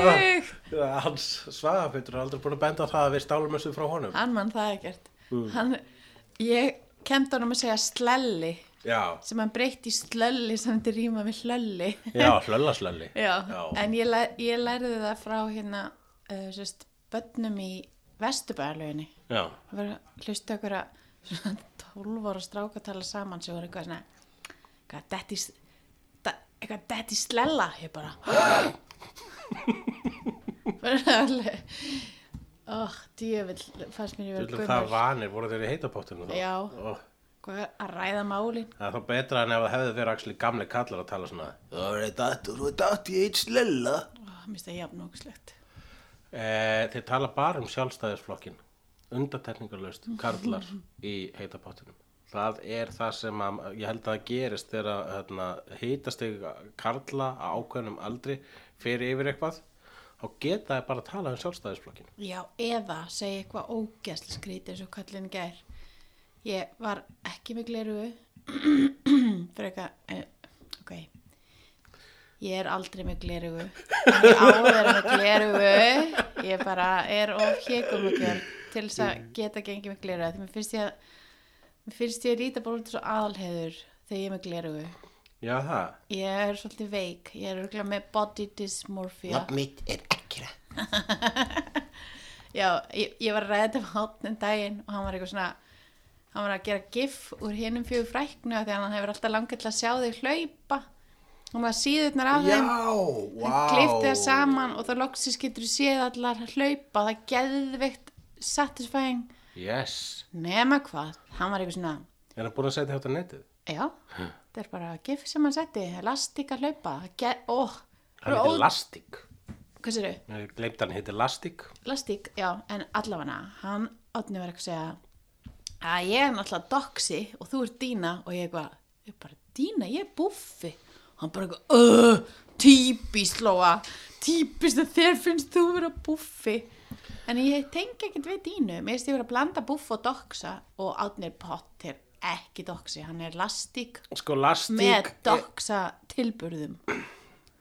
S1: Hans Svafa Pittur er aldrei búin að benda það að við stálum þessu frá honum.
S2: Hann mann það ekkert. Hann, ég kemd honum að segja slelli,
S1: Já,
S2: sem hann breytti í slölli sem þetta rýma við hlölli.
S1: já, hlöllaslölli.
S2: En ég, læ, ég lærði það frá hérna uh, sérst, bönnum í Vesturbæðalöginni.
S1: Já,
S2: Það var að hlusta okkur að svona 12 ára stráka tala saman sem var eitthvað svona eitthvað detti, eitthvað detti slella ég bara oh, djöfull fannst mér ég
S1: Þú
S2: vera
S1: það vanir, voru þeir í heitapottinu þá?
S2: Já.
S1: Ó,
S2: hvað er að ræða málin.
S1: Það er þá betra en ef það hefði verið actually gamli kallar að tala svona Það er datt, þú er datt í eitt slella.
S2: Oh, mér finnst það jafn ógislegt
S1: eh, Þeir tala bara um sjálfstæðisflokkin Undatekningarlaust, karlar í heitapottinum Það er það sem að, ég held að það gerist þegar hérna, heitast karla á ákveðnum aldri fyrir yfir eitthvað þá geta það bara að tala um sjálfstæðisflokkin
S2: já, eða segja eitthvað ógæsli skrítið eins og kallin í gær ég var ekki með gleru fyrir eitthvað ok. Ég er aldrei með gleru ég á að vera með gleru ég bara er of hégum til þess að geta gengið með gleru því mér finnst ég að mér finnst ég að líta bara út svo aðalheður þegar ég er með gleru
S1: Já það,
S2: ég er svolítið veik. Ég er örugglega með body dysmorphia.
S5: Nafn mitt er ekkra.
S2: Já, ég, ég var að ræða þetta með hátnum daginn og hann var eitthvað svona hann var að gera gif úr hinnum fjögur fræknu af því að hann hefur alltaf langið til að sjá þig hlaupa. Og maður síðurnar af þeim.
S1: Vá
S2: klifti það saman og þá loksins getur þú séð allar hlaupa. Það geðveikt satisfying.
S1: Yes,
S2: nema hvað, hann var eitthvað svona
S1: er hann búin að setja þetta á netið?
S2: já, þetta er bara gif sem hann setti elastik að hlaupa. Það ge- ó,
S1: Hann heitir Lastik
S2: hvað sér
S1: gleymd hann heitir Lastik
S2: Lastík, já, en allavega hann átni var eitthvað að segja að ég er náttúrulega doxi og þú ert Dína og ég eitthvað, ég bara Dína, ég er buffi hann bara eitthvað, öh, típist Lóa, típist að þér finnst þú vera buffi en ég tengi ekkert við Dínu mér finnst ég vera að blanda buff og doxa og átni er pottir ekki doxi, hann er lastík
S1: Sko
S2: með doxa tilburðum.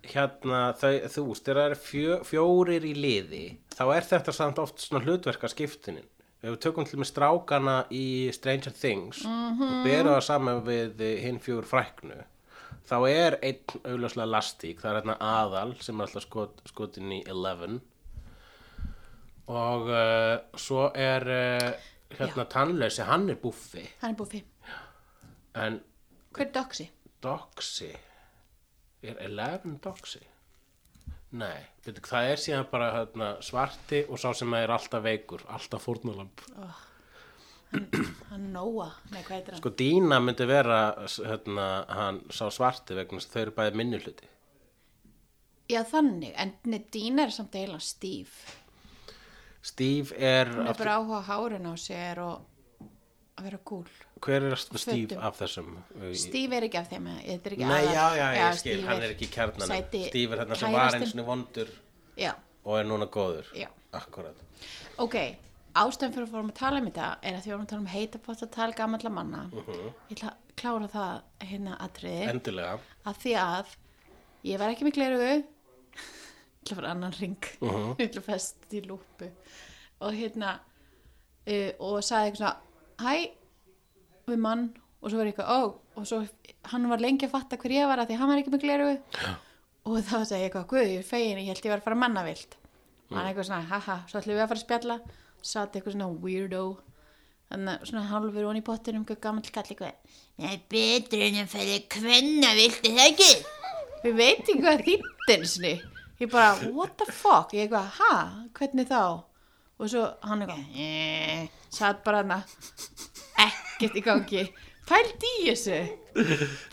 S1: hérna, þau, þú veist, þegar það eru fjö, fjórir í liði, þá er þetta samt oft svona hlutverka skiptinin. Ef við tökum til með strákana í Stranger Things og berum það saman við hinn fjögur fræknu, þá er einn auðljóslega lastík, það er hérna aðal sem er alltaf skot, skotin í Eleven og uh, svo er uh, hérna tannleysi, hann er buffi,
S2: Hann er búfi.
S1: en
S2: Hver er doxi?
S1: Doxy Er Eleven Doxy? Nei, veitu, það er síðan bara hérna, svarti og sá sem er alltaf veikur, alltaf fórnulamb.
S2: Hann Nóa. Nei, hvað heitir hann?
S1: Sko Dína myndi vera hérna, hann sá svarti vegna þess að þau eru bæði minni hluti.
S2: Já, þannig. En Nedín er samt eiginlega stíf.
S1: Steve er,
S2: Hún er bara áhuga hárun á sér og að vera cool.
S1: Hver er Steve
S2: fötum.
S1: af þessum?
S2: Steve er ekki af þeim, ekki
S1: Nei, já, já,
S2: aðal-
S1: ég skil, hann er ekki
S2: sæti
S1: Steve er hérna sem var
S2: kærastinn.
S1: eins og vondur
S2: Já,
S1: og er núna góður.
S2: Já.
S1: Akkurat.
S2: ok, ástæðan fyrir að fórum að tala um þetta er að því vorum að tala um heita pott að tala gamalla manna
S1: Mhm.
S2: ég ætla að klára það hérna atriði
S1: Endilega.
S2: að því að ég var ekki með glerugu ég ætla að fara annan ring
S1: Mhm.
S2: ég ætla að fest í lúpu og hérna uh, og sagði eitthvað svona hæ, við mann og svo var ég eitthvað, ó, og svo hann var lengi að fatta hver ég var að því hann var ekki með glerugu og þá segi ég eitthvað, guð, ég er fegin ég held ég var að fara mannavilt og hann eitthvað svona, haha, svo ætlum við að fara að spjalla satt eitthvað svona weirdo þannig svona hálfur onni í pottinum eitthvað gammal kall eitthvað Nei, betur en að færi kvenna viltu það ekki? Við veit ekki hvað þýttin sinni. Ég bara, what the fuck? Ég eitthvað, ha? Hvernig þá? Og svo hann eitthvað, eh, satt bara hana, ekkert í gangi. Pældi í þessu.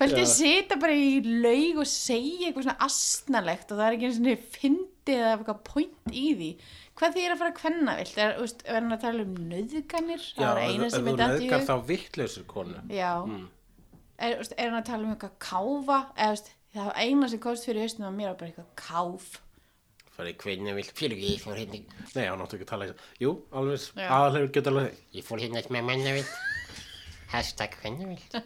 S2: Pældi að sita bara í laug og segja eitthvað svona astnalegt og það er ekki eins og fyndið eða eitthvað point í því. Hvað því er að fara að kvenna vilt? Er, er hann að tala um nöðganir?
S1: Já,
S2: það
S1: ef þú
S2: ég í hug.
S1: þá vittlausur konu.
S2: Já er, veist, er hann að tala um eitthvað káfa eða það var eina sem komst fyrir hausnum að mér var bara eitthvað káf
S1: farið kvinni vilt fyrir ég fór hérna nei, hann áttu ekki að tala þess jú, alveg
S2: Já.
S1: aðalhefur getur alveg
S5: Ég fór hérna með manna vilt. Hashtag hvernig vilt.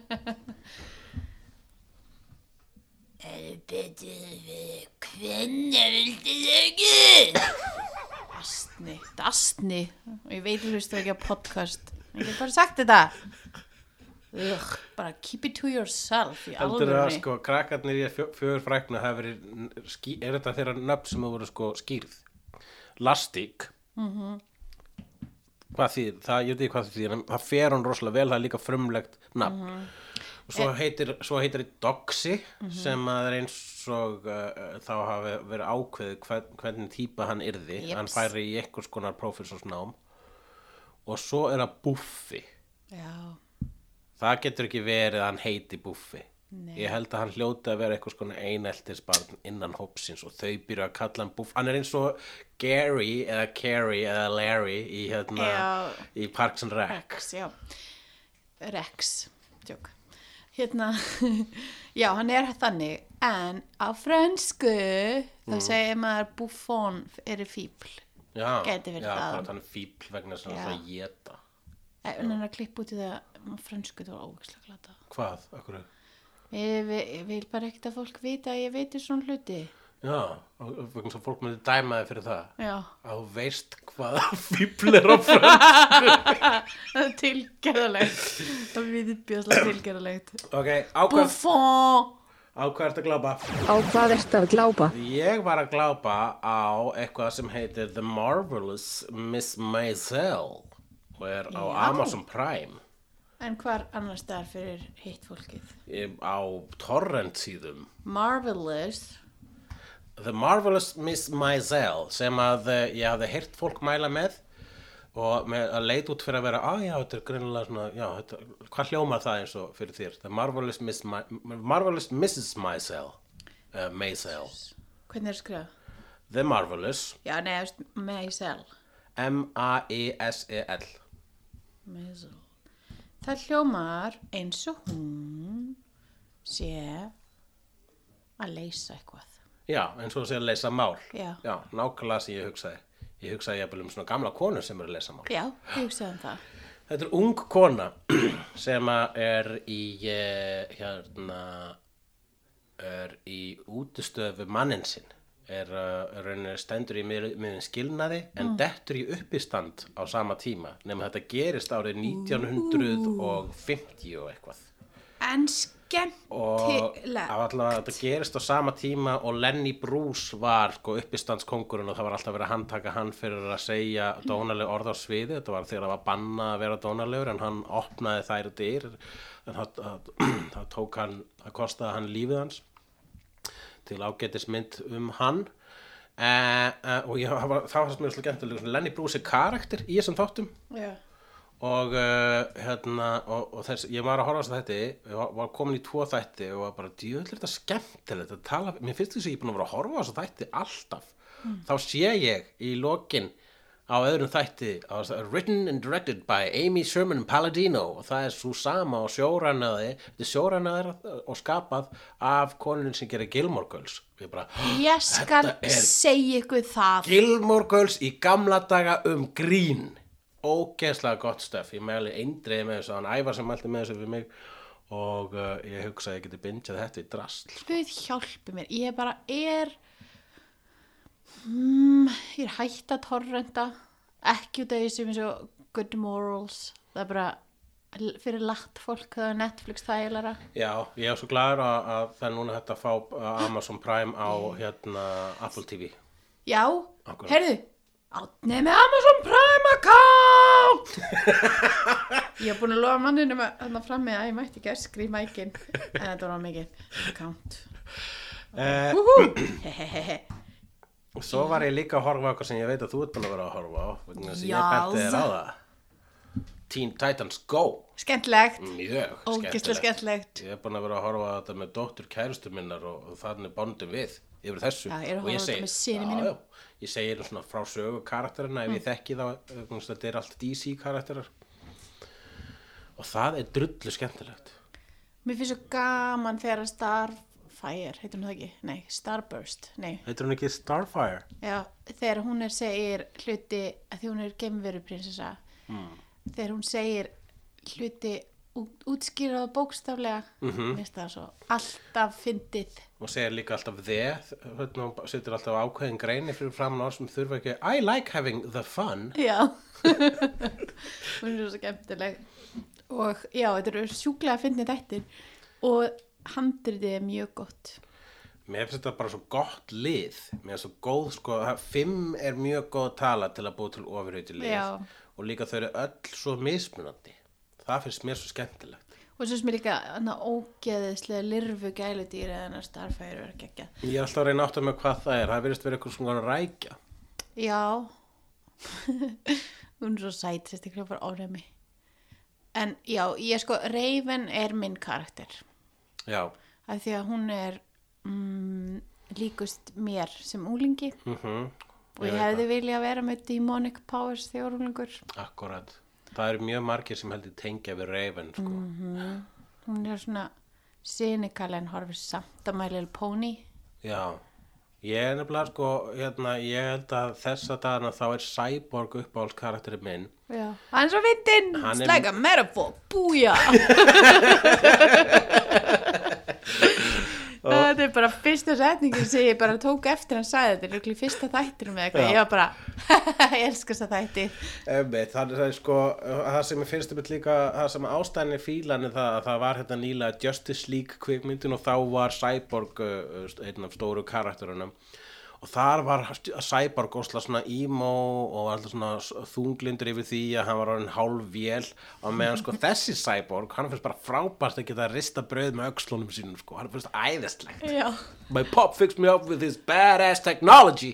S5: Er betur við hvernig viltu það ekki?
S2: astni, þetta er astni og ég veit þú hlustu ekki á podcast ég hef bara sagt þetta Ugh, bara keep it to yourself í
S1: heldur að
S2: alvörunni
S1: sko krakkarnir í fjö- fjögur frækna hafa verið er þetta þeirra nöfn sem hafa voru sko skýrð Lastík
S2: Mhm.
S1: Hvað því, það, ég veit ekki hvað því en það fer hann rosalega vel, það er líka frumlegt nafn.
S2: Mhm.
S1: og svo heitir svo heitir það Doxy sem að er eins og uh, þá hafi verið ákveðið hvern, hvernig típa hann yrði.
S2: Jeps.
S1: hann færi í einhvers konar prófessorsnám. Og svo er það Buffi
S2: já,
S1: Það getur ekki verið að hann heiti Buffi. Ég held að hann hljóti að vera eitthvað skona eineltisbarn innan hópsins og þau byrja að kalla hann Buffi. Hann er eins og Gary eða Carrie eða Larry í, hérna, í Parks and Rec.
S2: Rex, já Rex, tjók hérna, já, hann er þannig en á frönsku þá
S1: Mm.
S2: segir maður buffon er fíbl
S1: Já, já,
S2: það.
S1: bara þannig fíbl vegna þess að
S2: Já.
S1: hann er að geta.
S2: en hann er að klippa út í það á frönsku það var ógeðslega glata
S1: Hvað? Akkur?
S2: Ég, vil- ég vil bara ekkert að fólk vita að ég veitir svona hluti
S1: Já, þess að fólk myndi dæma þig fyrir það.
S2: já,
S1: Að þú veist hvað fíbl er á frönd.
S2: það er tilgerðalegt það er viðbjöðslega tilgerðalegt
S1: ok, ákvað,
S2: buffon
S1: ákvað ertu að glápa?
S6: Á hvað ertu að glápa?
S1: Ég var að glápa á eitthvað sem heitir The Marvelous Miss Maisel og er á
S2: Já.
S1: Amazon Prime
S2: en hvar annars staðar fyrir hitt fólkið?
S1: Ég- á torrent síðum
S2: marvelous.
S1: The Marvelous Miss Maisel sem að eh, ég hafði heyrt fólk mæla með og með að leit út fyrir að vera að já, þetta er greinilega svona, já, þetta, hvað hljómar það eins og fyrir þér? The Marvelous, Miss Ma Marvelous Mrs. Maisel uh, Maisel.
S2: Hvernig er skrifað?
S1: The Marvelous.
S2: Já, nei, þú veist, Maisel.
S1: M-A-I-S-E-L
S2: Maisel það hljómar eins og hún sé að leysa eitthvað
S1: Já, eins og segja að leysa mál.
S2: Já.
S1: nákvæmlega sem ég hugsaði. Ég hugsaði jafnvel um svona gamla konu sem eru að leysa mál.
S2: já, ég hugsaði um það
S1: Þetta er ung kona sem er í eh, hérna er í útistöfu mannin sinn er, uh, rauninni stendur í mið- miðin skilnaði en dettur í uppistand á sama tíma nema þetta gerist árið 1950 og eitthvað.
S2: En
S1: og
S2: skemmtilega.
S1: á allavega þetta gerist á sama tíma og Lenny Bruce var sko uppistandskongurinn og það var alltaf verið að handtaka hann fyrir að segja dónaleg orð á sviði þetta var þegar það var bannað að vera dónalegur en hann opnaði þær dyr. En það, það, það tók hann það kostaði hann lífið hans til ágætismynd um hann. Uh, uh, og ég, var, það var slúið gæmtilega Lenny Bruce er karakter í þessum þáttum.
S2: Já.
S1: og uh, hérna og, og þess, ég var að horfa á þætti ég var, var komin í tvo þætti og var bara djöðlega þetta skemmtilegt að tala, mér finnst þess að ég er búin að vera að horfa á þess að þætti alltaf. Þá sé ég í lokin á öðrum þætti written and directed by Amy Sherman Palladino og það er svo sama og sjórænaði þetta er sjórænaði og skapað af konunin sem gerir Gilmore Girls við bara,
S2: Ég skal segja ykkur það.
S1: Gilmore Girls í gamla daga um grín ógeðslega gott stöf ég mæli eindriði með þessu hann ævar sem mælti með þessu við mig og uh, ég hugsa að ég geti bindjað þetta í drasl
S2: Guð hjálpi mér. Ég bara er... Mm, ég er hætt að torrenda. Ekki út af því sem eins og good morals. Það er bara fyrir latt fólk það er Netflix þægilega.
S1: já, ég er svo gladur að, að það er núna hægt að fá uh, Amazon Prime á hérna Apple TV
S2: Já, heyrðu. Átni með Amazon Prime account! ég hef búin að lofa manninu með þarna frammi að ég mætti ekki að skrýma ekki en þetta var mikið account.
S1: uh,
S2: Úhú! Hehehehe.
S1: svo var ég líka að horfa eitthvað sem ég veit að þú ert búin að vera að horfa á
S2: Já,
S1: ég benti þér á
S2: það-
S1: Teen Titans Go
S2: Skemmtilegt.
S1: mjög
S2: Ógislega skemmtilegt.
S1: Ég er búin að vera að horfa á þetta með dóttur kærustu minnar og, og þannig bondum við yfir þessu.
S2: Já, ég
S1: Og
S2: á
S1: segi- Já, já. Ég segir svona frá sögu karakterina ef ég þekki þá, þetta er allt DC karakterar. Og það er drullu skemmtilegt.
S2: Mér finnst svo gaman þegar að Starfire, heitir hún það ekki? Nei, Starburst, nei.
S1: Heitir hún ekki Starfire?
S2: Já, þegar hún er segir hluti, að því hún er gemveru prinsessa, þegar hún segir hluti út, útskýrað bókstaflega, mm -hmm. það svo alltaf fyndið.
S1: Og segir líka alltaf þið, hérna hún setur alltaf ákveðin greini fyrir framan orð sem þurfa ekki, I like having the fun.
S2: Já, hún er svo skemmtileg. Og já, þetta eru sjúklega fyndið þættir og handritið er mjög gott.
S1: Mér finnst þetta bara svo gott lið. Mér finnst svo góð, sko, fimm er mjög góð tala til að búa til ofurhuti lið.
S2: Já.
S1: og líka þau eru öll svo mismunandi. Það finnst mér svo skemmtilegt.
S2: Og svo sem er líka ógeðislega lirfu gæludýri en að Starfire er geggjað.
S1: Ég er alltaf að reyna átt að með hvað það er. Það virðist verið eitthvað svona rækja.
S2: Já. Hún er svo sæt sérstaklega fyrir óræmi en já, ég sko Raven er minn karakter
S1: Já,
S2: af því að hún er mm, líkust mér sem úlingi
S1: mhm.
S2: Og ég hefði viljað vera með demonic powers þegar úlingur
S1: Akkurat. Það eru mjög margir sem heldur tengja við Raven sko.
S2: hún er svona cynical en horfir samt að My Little Pony.
S1: Já. Ég er nefnilega sko, hérna, ég held að þessa dagana þá er Cyborg uppáhalds karakteri minn.
S2: Já. hann er svo fyndinn,
S1: Hann
S2: it's
S1: er-
S2: like a metaphor. Búja þetta er bara fyrsta setningin sem ég bara tók eftir hann sagði þetta er í fyrsta þættinum eða eitthvað. Ég var bara, ég elska þess að þætti
S1: það, er sko, það sem ég finnst um líka, það sem ástæðan er fílan er það að það var hérna nýlega Justice League kvikmyndin og þá var Cyborg uh, einn af stóru karakterunum og þar var Cyborg ósla svona emo og alltaf svona þunglindur yfir því að hann var orðin hálf vél og meðan sko þessi Cyborg, hann finnst bara frábært að geta að rista brauð með öxlunum sínum sko, hann finnst æðislegt.
S2: Já,
S1: My pop fixed me up with his badass technology.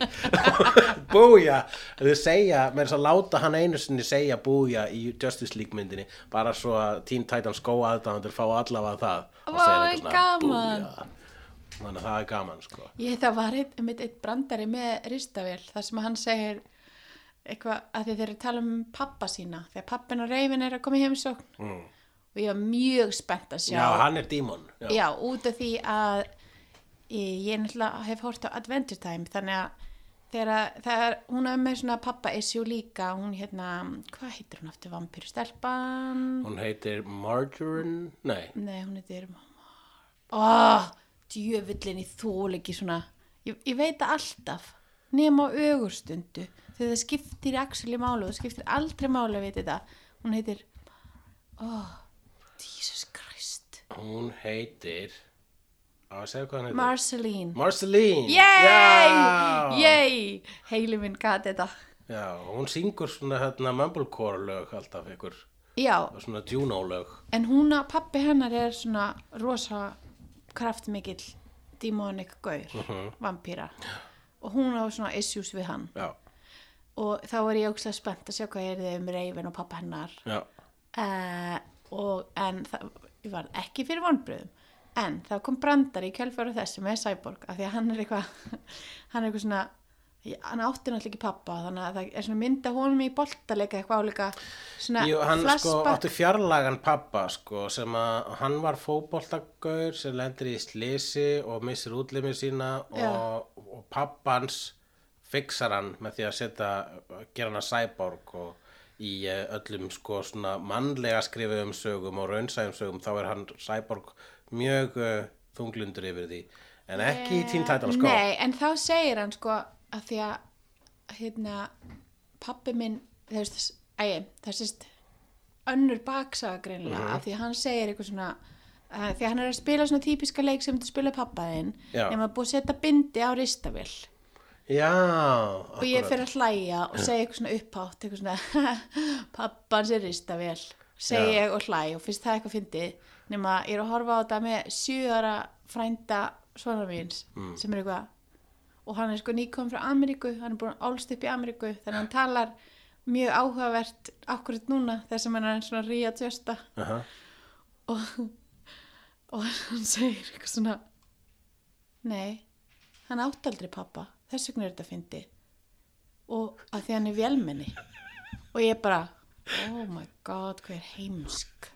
S1: Búja. Þau segja, með þess að láta hann einu sinni segja búja í Justice League myndinni bara svo að Teen Titans Go aðdæmandur fá allavega það. Og segja eitthvað svona,
S2: gaman.
S1: Þannig að það er gaman sko.
S2: Ég það var eitt, eitt brandari með ristavél þar sem hann segir eitthvað að þeir eru að tala um pappa sína þegar pappin og reyfin er að koma í heimsókn.
S1: Mm.
S2: og ég var mjög spennt að sjá
S1: Já, hann er dímon Já,
S2: Já, út af því að ég, ég náttúrulega hef hort á Adventure Time þannig að þegar þegar hún er með svona pappa issue líka hún hérna, hvað heitir hún aftur vampíru stelpan
S1: Hún heitir Margarine, nei,
S2: nei hún heitir oh, djöfullin í þólegi svona ég, ég veit það alltaf nema á ögurstundu þegar það skiptir actually málu það skiptir aldrei málu að veit þetta hún heitir oh, Jesus Christ
S1: hún heitir, heitir?
S2: Marceline
S1: Marceline.
S2: Yay! Yay! Heili minn gat þetta
S1: Já, hún syngur svona hérna mumblecore lög alltaf ykkur,
S2: Já,
S1: svona Juno lög.
S2: en hún að pappi hennar er svona rosa kraftmikill demonic gaur, vampíra. Og hún á svona issues við hann.
S1: Já,
S2: og þá er ég ógslag spennt að sjá hvað er þið um Reifin og pappa hennar. Uh, og en það var ekki fyrir vonbröðum en það kom brandar í kjölfæru þessi með Cyborg af því að hann er eitthvað hann er eitthvað svona hann átti náttúrulega ekki pappa þannig að það er svona mynda honum í boltaleika eitthvað álíka svona
S1: Jú, hann sko
S2: flashback.
S1: átti fjarlagan pappa sko sem að hann var fótboltagaur sem lendir í slisi og missir útlimið sína og, og pappans fixar hann með því að setja, gera hann að cyborg og í eh, öllum sko svona mannlega skrifuðum sögum og raunsæðum sögum þá er hann cyborg mjög uh, þunglundur yfir því. En ekki í Teen Titans sko.
S2: Nei, en þá segir hann sko að því að hérna pappi minn þú veist, æ, það sést önnur baksaga greinlega
S1: Mhm.
S2: af því að hann segir eitthvað svona að því að hann er að spila svona típiska leik sem þú spila pappaðinn
S1: Já.
S2: nema búið að setja bindi á ristavill
S1: Já,
S2: og ég
S1: akkurat.
S2: fyrir að hlæja og segja eitthvað svona upphátt eitthvað svona pappans er ristavill segi
S1: Já.
S2: ég og hlæ og finnst það eitthvað fyndið nema ég er að horfa á þetta með sjöara frænda svona míns
S1: Mm.
S2: sem er eitthvað og hann er sko nýkom frá Ameríku hann er búin álst upp í Ameríku þannig að hann talar mjög áhugavert akkurat núna þess að hann er svona ríja tjösta
S1: Aha.
S2: og, og hann segir eitthvað svona nei, hann átt aldrei pappa þess vegna er þetta fyndi og að því hann er vélmenni. Og ég bara oh my god, hvað er heimsk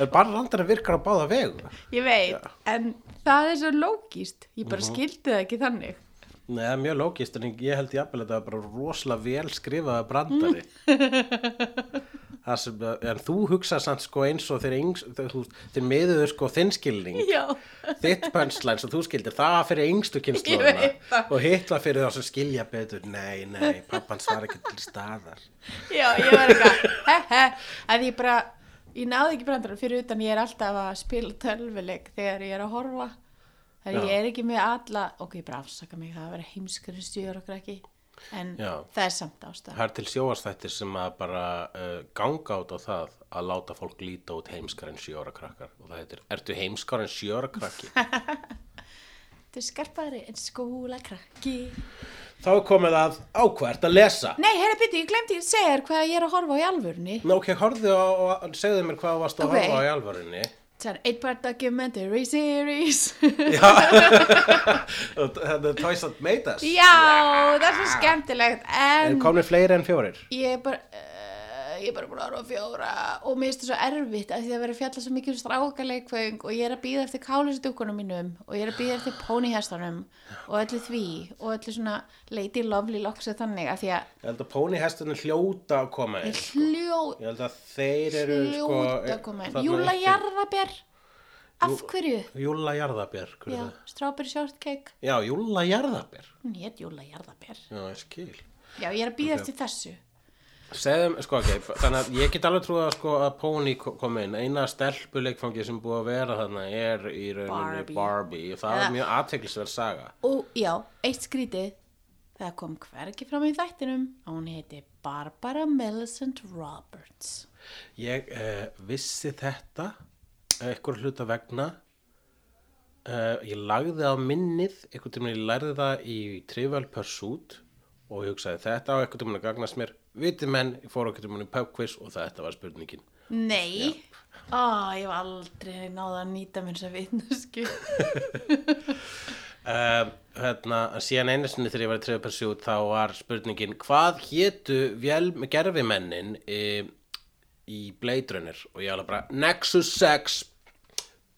S1: En bara randar að virkar á báða vegu.
S2: Ég veit, en það er svo lógist ég bara skildi það ekki þannig
S1: Nei, það er mjög lókist en ég held jafnvel að þetta var bara rosalega vel skrifaða brandari. Það sem, en þú hugsa samt sko eins og þeir, þeir, miðuðu sko þinn skilning.
S2: Já,
S1: þitt pönslæn sem þú skildir það fyrir yngstu
S2: Ég það.
S1: og hitt var fyrir þá sem skilja betur. Nei, nei, pappans var ekki til staðar.
S2: Já, ég var eitthvað he he, að ég bara ég náði ekki brandara fyrir utan ég er alltaf að spila tölvuleik þegar ég er að horfa þegar ég er ekki með alla ok, ég bara afsaka mig, það að vera heimskari stjör okkur ekki, en
S1: Já.
S2: það er samt ástæð
S1: það er til sjóastættir sem að bara uh, ganga át á það að láta fólk líta út heimskar en sjóra krakkar og það heitir, ertu heimskar en sjóra krakki
S2: Þú skarpari en skóla krakki
S1: þá komið að ákvært að lesa
S2: Nei, herra byrju, ég glemdi ekki að segja þér hvað ég er að horfa á í alvörunni
S1: Nú, ok, horfðu á, og segðu mér hvað varst að
S2: Ok.
S1: horfa á í alvörinni.
S2: Það er eitt part documentary series
S1: Þetta er Toys That Made Us.
S2: Já, það er svo skemmtilegt
S1: Er
S2: En
S1: komið fleiri en fjórir?
S2: ég er bara uh, ég er bara búin að á fjóra og mér finnst það svo erfitt að því að vera fjalla svo mikið um strákaleikföng og ég er að býða eftir kálisdúkunum mínum og ég er að býða eftir pónihestunum og öllu því og öllu svona Lady Lovely Locks og þannig að því að
S1: Ég held að pónihestunum hljóta að koma inn.
S2: hljó,
S1: Ég held að þeir eru sko...
S2: hljóta að koma inn Júla
S1: uppi.
S2: Jarðaber af hverju?
S1: Júla Jarðabér. er
S2: strawberry shortcake
S1: Já, Júla Jarðabér.
S2: já, ég er að býða eftir þessu
S1: Segðum, sko ok, þannig að ég get alveg trúið að sko að Pony ko- kom inn, eina stelpuleikfangi sem búið að vera þarna er í rauninni
S2: Barbie.
S1: Barbie, og það
S2: Eða-
S1: er mjög aðteklisverð saga.
S2: og já, eitt skrítið. Það kom hvergi fram í þættinum að hún heiti Barbara Millicent Roberts.
S1: Ég uh, vissi þetta eitthvað hluta vegna. Uh, ég lagði á minnið einhvern tímann ég lærði það í Trivial Pursuit og ég hugsaði þetta á einhvern tímann að gagnast mér viti menn, ég fór einhvern tímann í pub quiz og þetta var spurningin.
S2: Nei, ó, ég hef aldrei náða að nýta mér að vitnusku
S1: uh, hérna, síðan einu sinni þegar ég var í Trivial Pursuit þá var spurningin hvað hétu gerfimennin í, í Blade Runner? Og ég alveg bara Nexus 6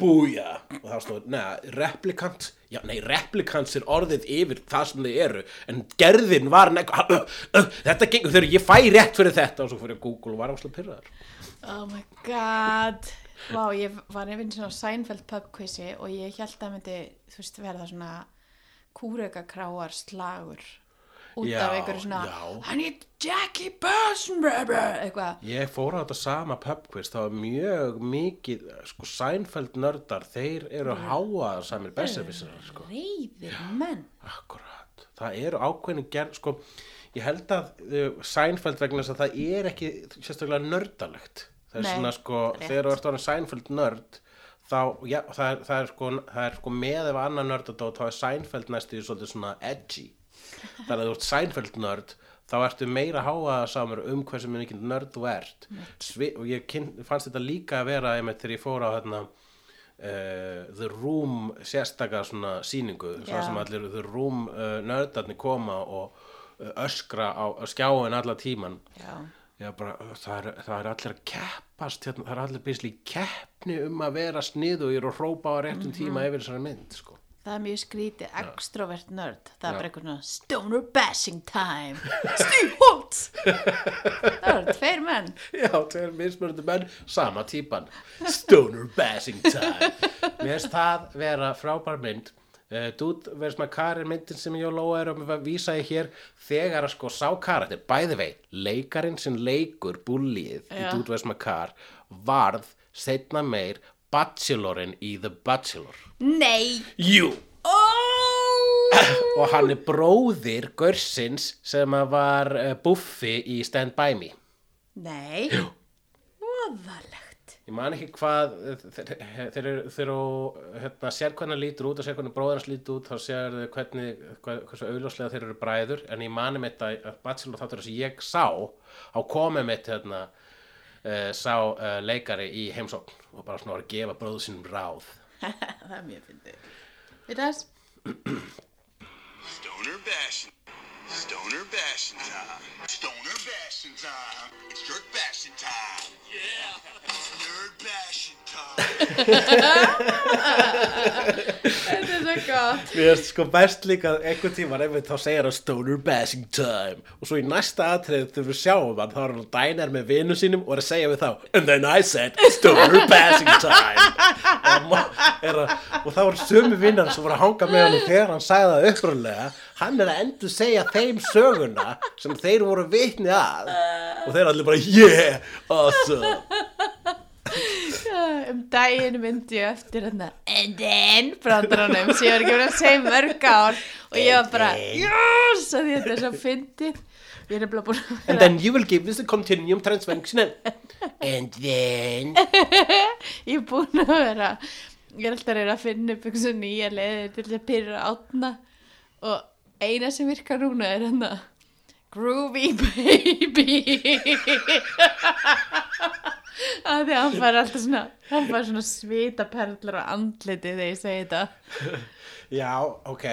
S1: búja! Og þá stóð, neða, replikant já, nei, replikants er orðið yfir það sem þið eru, en gerðin var nek, uh, uh, þetta gengur þegar ég fæ rétt fyrir þetta og svo fyrir Google og var áslega pyrraðar
S2: Oh my god. Vá, ég var nefnir svona Seinfeld pub quizi og ég held að myndi, þú veist, verða svona kúrekakráar slagur út
S1: Já,
S2: af einhverju svona
S1: já.
S2: I need Jackie Person eitthvað
S1: Ég fór á þetta sama pubquiz, það var mjög mikið, sko, Seinfeld nördar, þeir eru háaðar samir besservissarar, sko.
S2: reyðir menn
S1: Akkurat, það eru ákveðin gerð, sko, ég held að uh, Seinfeld vegna þess að það er ekki sérstaklega nördalegt. Það er
S2: Nei,
S1: svona, sko,
S2: rétt.
S1: þegar þú ert orðin Seinfeld nörd, þá, já, það er, það er, sko, það er sko með ef annar nördadót, þá er Seinfeld næstu svolítið svona edgy. Þannig að þú ert Seinfeld nörd, þá ertu meira háaða samur um hversu mikið nörd þú ert. Svi, og ég kyn, fannst þetta líka að vera, einmitt, þegar ég fór á, hérna, uh, The Room sérstaka svona sýningu
S2: Já.
S1: það sem allir The Room uh, nördarnir koma og uh, öskra á, á skjáin alla tíman
S2: Já,
S1: bara, það, er, það er allir að keppast hérna, það er allir bísli keppni um að vera sniðugir og hrópa á réttum
S2: Mhm.
S1: tíma yfir þessari mynd sko.
S2: Það er mjög skrítið extrovert nörd, það er bara eitthvað svona stoner bashing time. Steve Holtz! Það eru tveir menn.
S1: Já, tveir mismörðu menn, sama típan. Stoner bashing time. Mér finnst það vera frábær mynd. Uh, Dude, verðs maður Karin myndin sem ég og Lóa erum að vísa í hér þegar að sko sá karakter, bæði vei leikarinn sem leikur búlíð í. Dude, verðs maður Kar varð setna meir bachelorinn í The Bachelor.
S2: Nei.
S1: Jú.
S2: Oh!
S1: og hann er bróðir Görsins sem var uh, Buffy í Stand By Me.
S2: Nei. Voðalegt.
S1: Ég man ekki hvað þeir, þeir, eru- þeir eru hérna, sér hvernig hann lítur út og sér hvernig bróðir hans lítur út þá sér þau hvernig, hvað, hversu augljóslega þeir eru bræður. En ég mani mitt að Bachelor þáttur sem ég sá á komið mitt hérna, sá leikari í heimsókn og bara svona var að gefa bróðu sínum ráð.
S2: Það er mjög fyndið. Við þess
S7: Stoner bashing. Stoner bashing time. Stoner bashing time. It's jerk bashing time. Yeah. Nerd bashing time.
S2: Þetta er svo gott
S1: Mér finnst sko best líka einhvern tíma einmitt þá segir hann stoner bashing time og svo í næsta atrið þegar við sjáum hann þá er hann dænar með vinu sínum og er að segja við þá and then I said stoner bashing time og, er og þá er sömu vinnar sem voru að hanga með hann þegar hann sagði það upprunlega hann er að endur segja þeim söguna sem þeir voru vitni að. Og þeir allir bara yeah awesome.
S2: Um daginn myndi ég eftir hérna And then brandaranum sem ég var ekki verið að segja mörg ár. Og ég var bara Yes! að Þetta er svo fyndið. Ég er nefnilega búin að
S1: and then you will give this a continuum transfunction and then.
S2: Ég er búin að vera Ég er alltaf að reyna að finna upp eitthvað nýja leiðir til að pyrra átna og eina sem virkar núna er hérna Groovy baby. Að því að hann fær alltaf svona hann fær svona svitaperlur á andliti þegar ég segi þetta.
S1: Já, ok.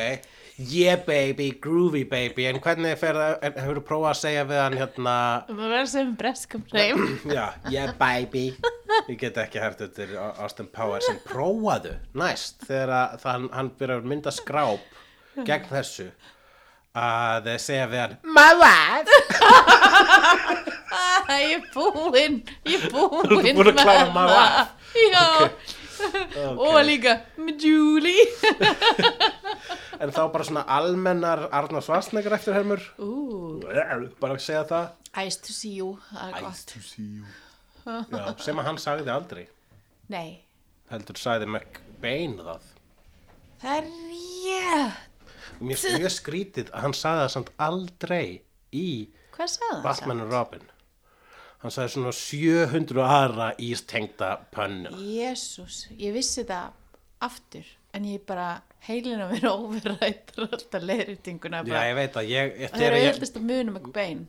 S1: Yeah baby, groovy baby. En hvernig fer það, hefur þú prófað að segja við hann hérna?
S2: Maður verður segja um breskum hreim.
S1: Já, yeah baby. Ég get ekki hægt er Austin Powers En prófaðu næst Þegar að, það, hann byrjar að mynda skráp Gegn þessu Að segja við hann My wife.
S2: Ég er búinn ég er
S1: Þú
S2: búinn
S1: ert búin að klára my wife.
S2: já og líka með Julie.
S1: En þá bara svona almennar Arnar Svarsnegar eftir hermur?
S2: Ú,
S1: Bara að segja það.
S2: Ice to see you, er
S1: to see you. Já, sem að hann sagði aldrei.
S2: Nei,
S1: Heldur sagði McBain það.
S2: Það er rétt
S1: Mér finnst mjög skrítið að hann sagði það samt aldrei í
S2: það?
S1: Batman og Robin. Hann sagði svona 700 aðra ístengda pönnu.
S2: Jésús, ég vissi þetta aftur en ég bara heilin að vera overrættur alltaf
S1: að ég,
S2: Það er
S1: þegar ég,
S2: auðvitað að munum ekki bein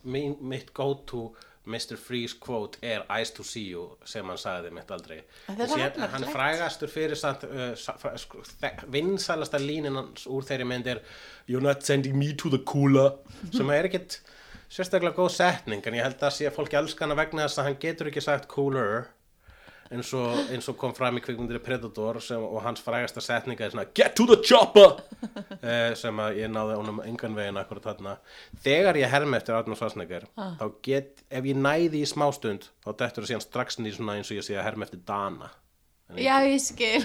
S1: mitt go to Mr. Freeze quote er Eyes to see you sem hann sagði mitt aldrei.
S2: Hafnarlegt.
S1: hann frægastur fyrir uh, sko, vinsælasta línin hans úr þeirri mynd er You're not sending me to the cooler sem er ekkit sérstaklega góð setning en ég held að sé að fólki elska hana vegna þess að hann getur ekki sagt cooler eins og, eins og kom fram í kvikmyndir Predator sem, og hans frægasta setninga er svona Get to the chopper! Eh, sem að ég náði honum engan veginn akkurat þarna. Þegar ég hermi eftir Arnold Schwarzenegger þá get, ef ég næði í smástund þá dettur það síðan strax í svona eins og ég sé að hermi eftir Dana.
S2: Já, ég skil.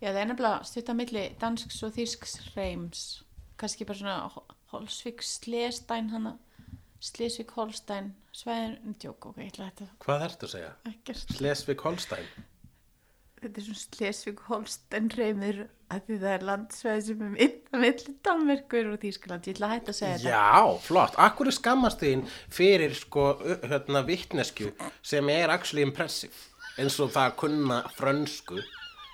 S2: Já, það er nefnilega stutt að milli dansks og þýsks reims kannski bara svona Holsvík Slesstein hana Slesvík Holstein Sveðin, djók, ok, ég ætla þetta
S1: Hvað ertu að segja?
S2: ekkert.
S1: Slesvig-Holstein?
S2: Þetta er svona Slesvík Holstein reymur að því það er landsveið sem er mitt að milli Danmerkur og Þýskaland. Ég ætla að hætta að segja þetta.
S1: Já, flott. Akkur er skammast þín fyrir sko hérna vittnesku sem er actually impressive eins og það að kunna frönsku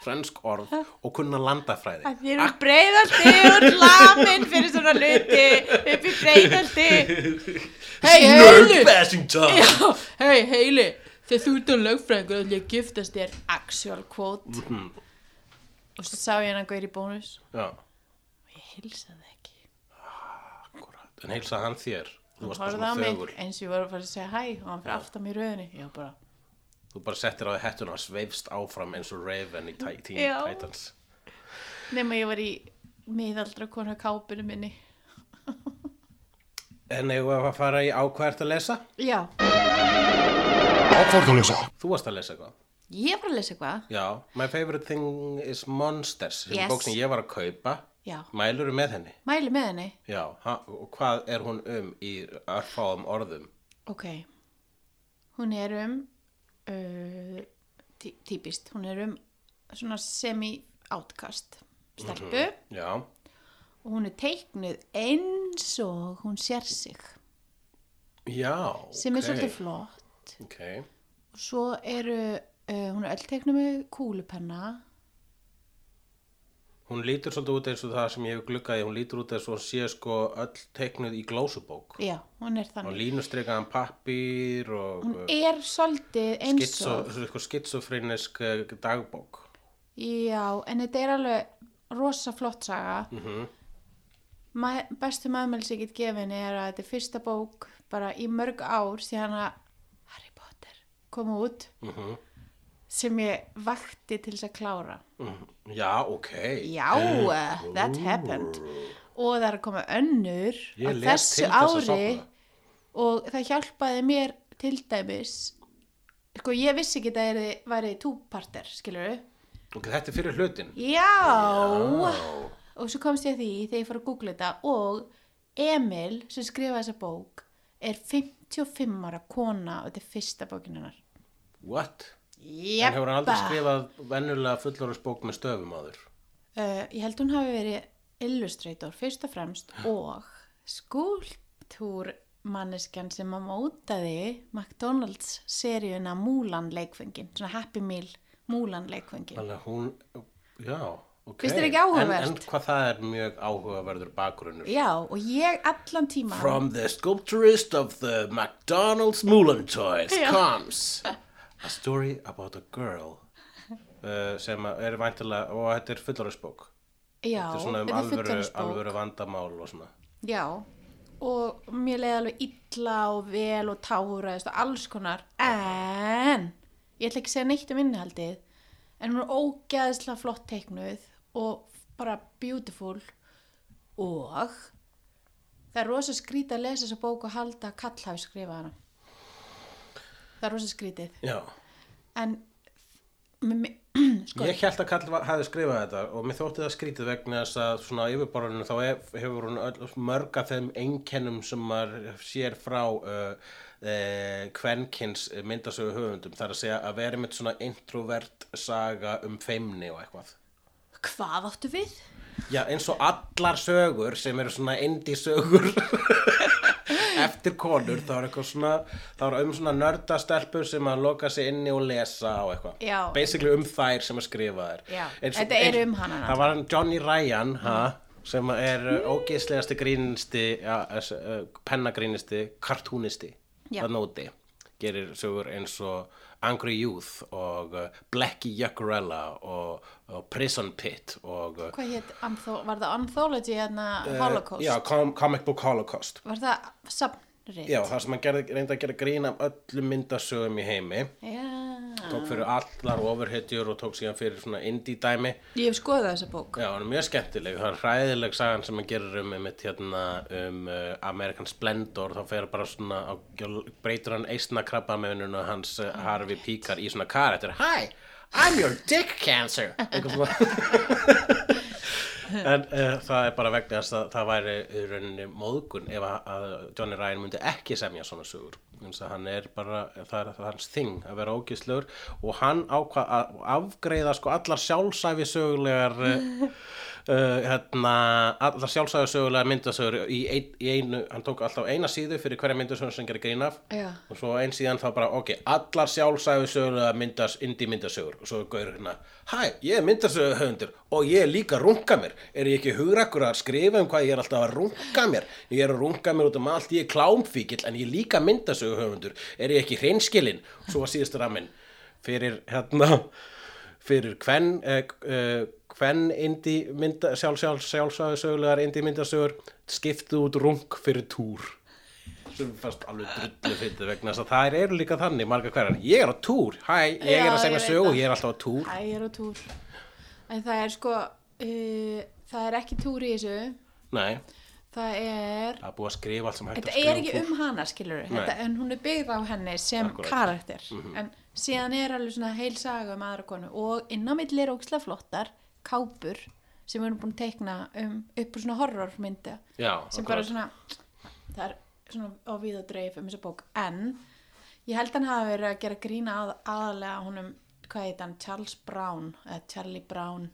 S1: frönsk orð og kunna landafræði.
S2: að þið eru breyðaldi og lamin fyrir svona hluti. Upp í breyðaldi hei. Já, hei heili þegar þú ert á lögfræðingur að ég giftast þér actual quote. Og svo sá ég hann að í bónus.
S1: Já,
S2: og ég hilsaði ekki.
S1: Akkurat. En heilsa hann þér. Þú varst bara svona þögur.
S2: eins og ég var að fara að segja hæ og hann fyrir aftan mér rauðinni ég var bara
S1: Þú bara settir á því hettuna og sveifst áfram eins og Raven í Teen. Titans.
S2: nema ég var í miðaldra konu kápinu minni
S1: En eigum við að fara í ákvært að lesa?
S2: já,
S8: Ákvörðuleysa.
S1: Þú varst að lesa eitthvað.
S2: ég var að lesa eitthvað
S1: Já, My Favorite Thing is Monsters sem
S2: Yes.
S1: bók sem ég var að kaupa.
S2: já,
S1: Mæluru með henni?
S2: mæli með henni
S1: Já, ha, og hvað er hún um í örfáum orðum?
S2: ok hún er um uh, tí típist, hún er um svona semi-átkast stelpu.
S1: Já,
S2: og hún er teiknuð eins og hún sér sig.
S1: Já,
S2: sem er
S1: ok.
S2: svolítið flott.
S1: Ok,
S2: og svo eru uh, hún er öll teiknuð með kúlupenna
S1: hún lítur svolítið út eins og það sem ég hef gluggaði, hún lítur út eins og hún sé sko öll teiknuð í glósubók.
S2: já, hún er þannig
S1: línustrikaðan pappír og
S2: hún er svolítið eins
S1: skitso,
S2: og
S1: sko, skitsofrinisk eh, dagbók.
S2: já, en þetta er alveg rosa flott saga
S1: Mm
S2: Ma bestu sem ég get gefin er að þetta er fyrsta bók bara í mörg ár síðan að Harry Potter kom út
S1: Mhm.
S2: Sem ég vakti til þess að klára.
S1: Já, ok.
S2: já, uh, that happened. Og það er að koma önnur á þessu ári og það hjálpaði mér til dæmis sko ég vissi ekki að það væri túparter skilur
S1: Ok, þetta er fyrir hlutin.
S2: já. Og svo komst ég að því þegar ég fór að googla þetta og Emil sem skrifaði þessa bók er 55 ára kona og þetta er fyrsta bókin hennar.
S1: What?
S2: Jeppa
S1: En hefur hann aldrei skrifað venjulega fullorðsbók með stöfum áður?
S2: uh, Ég held hún hafi verið illustrator fyrst og fremst og skúltúr manneskjan sem að mótaði McDonalds seríuna Múlan leikfengin svona Happy Meal Múlan leikfengin
S1: Þannig að hún, já, ok.
S2: Finnst þér ekki áhugavert?
S1: En, en hvað það er mjög áhugaverður bakgrunnur?
S2: Já, og ég allan tíma
S1: From the sculpturist of the McDonald's Mulan toys
S2: Já.
S1: comes a story about a girl uh, sem er væntilega, og þetta er fullorðsbók.
S2: Já,
S1: Þetta er svona um alvöru, alvöru vandamál og svona.
S2: Já, og mér leiði alveg illa og vel og táraðist og alls konar, en ég ætla ekki að segja neitt um innihaldið, en hún er ógeðslega flott teiknuð og bara beautiful og það er rosa skrítið að lesa þessa bók og halda að kall hafi skrifað hana. Það er rosa skrítið,
S1: Já.
S2: en m- m- sko,
S1: Ég held að Karl hafði skrifað þetta og mér þótti það skrítið vegna þess að svona á yfirborðinu þá hef, hefur hún öll, mörg af þeim einkennum sem maður sér frá uh, uh, kvenkins myndasögu höfundum þar að segja að vera með svona introvert saga um feimni og eitthvað.
S2: hvað áttu við?
S1: Já, eins og allar sögur sem eru svona indie sögur eftir konur, þá er eitthvað svona þá er um svona nördastelpur sem að loka sig inni og lesa á eitthvað.
S2: Já.
S1: basically um þær sem að skrifa þær. Eins og-
S2: þetta er um hana
S1: það var hann Johnny Ryan ha, sem er mm. ógeðslegasti grínisti ja, uh, pennagrínisti kartúnisti það nóti gerir sögur eins og Angry Youth og uh, Blackie Yuccarella og, og Prison Pit og uh,
S2: Hvað hétt, var það Anthology hérna Holocaust?
S1: Eh, Já, com Comic Book Holocaust
S2: Var það safnrið?
S1: Já, það sem hann reyndi að gera grín af öllum myndasögum í heimi
S2: Já,
S1: tók fyrir allar ofurhetjur og tók síðan fyrir svona indie dæmi.
S2: Ég hef skoðað þessa bók.
S1: Já, hann er mjög skemmtileg, það er hræðileg sagan sem hann gerir um, um, hérna, um uh, American Splendor, þá fer bara svona, á, breytur hann eistna krabba með hans uh, Harvey Píkar í svona karakter, Hi, I'm your dick cancer. Eitthvað svona En uh, það er bara vegna að það væri í rauninni móðgun ef að, Johnny Ryan myndi ekki semja svona sögur. Hann er bara, það er, það er hans þing að vera ógislegur og hann ákvað að afgreiða sko allar sjálfsæfi sögulegar uh, hérna, allar sjálfsæfi sögulegar myndasögur í, ein, í einu, hann tók alltaf eina síðu fyrir hverja myndasögur sem gerir grín af.
S2: Já.
S1: og svo einn síðan þá bara, ok, allar sjálfsæfi sögulegar myndas, indie myndasögur. Og svo gaur hérna, hæ, ég er myndasögu höfundur og ég er líka runga mér. Er ég ekki hugrakkur að skrifa um hvað ég er alltaf að runga mér? Ég er að runga mér út um allt, ég er klámfíkil en ég er líka myndasögu höfundur er ég ekki hreinskilin, svo var síðastur að minn fyrir hérna fyrir hvern eh, eh, hvern indi mynda, sjálf, sjálf, sjálfsögu sögulegar indi myndasögur skiptu út rung fyrir túr sem fast alveg drullu fyndið vegna þess að það eru líka þannig margar hverjar, ég er á túr hæ, ég er að segja sögu,
S2: það.
S1: ég er alltaf á túr
S2: Æ, ég er á túr. En það er sko, uh, það er ekki túr í þessu.
S1: nei,
S2: Það er,
S1: það er búið að skrifa allt sem hægt
S2: þetta
S1: að skrifa
S2: er ekki um hana, skilur þetta, en hún er byggð á henni sem
S1: Akkúrat.
S2: karakter. En síðan er alveg svona heil saga um aðra konu og inn á milli er ógislega flottar kápur sem við erum búin að teikna um, upp úr svona horrormynda
S1: já,
S2: sem bara svona það er svona á við og dreif um þessa bók. En ég held hann hafa verið að gera grína að, aðalega honum hvað heit hann, Charles Brown eða Charlie Brown.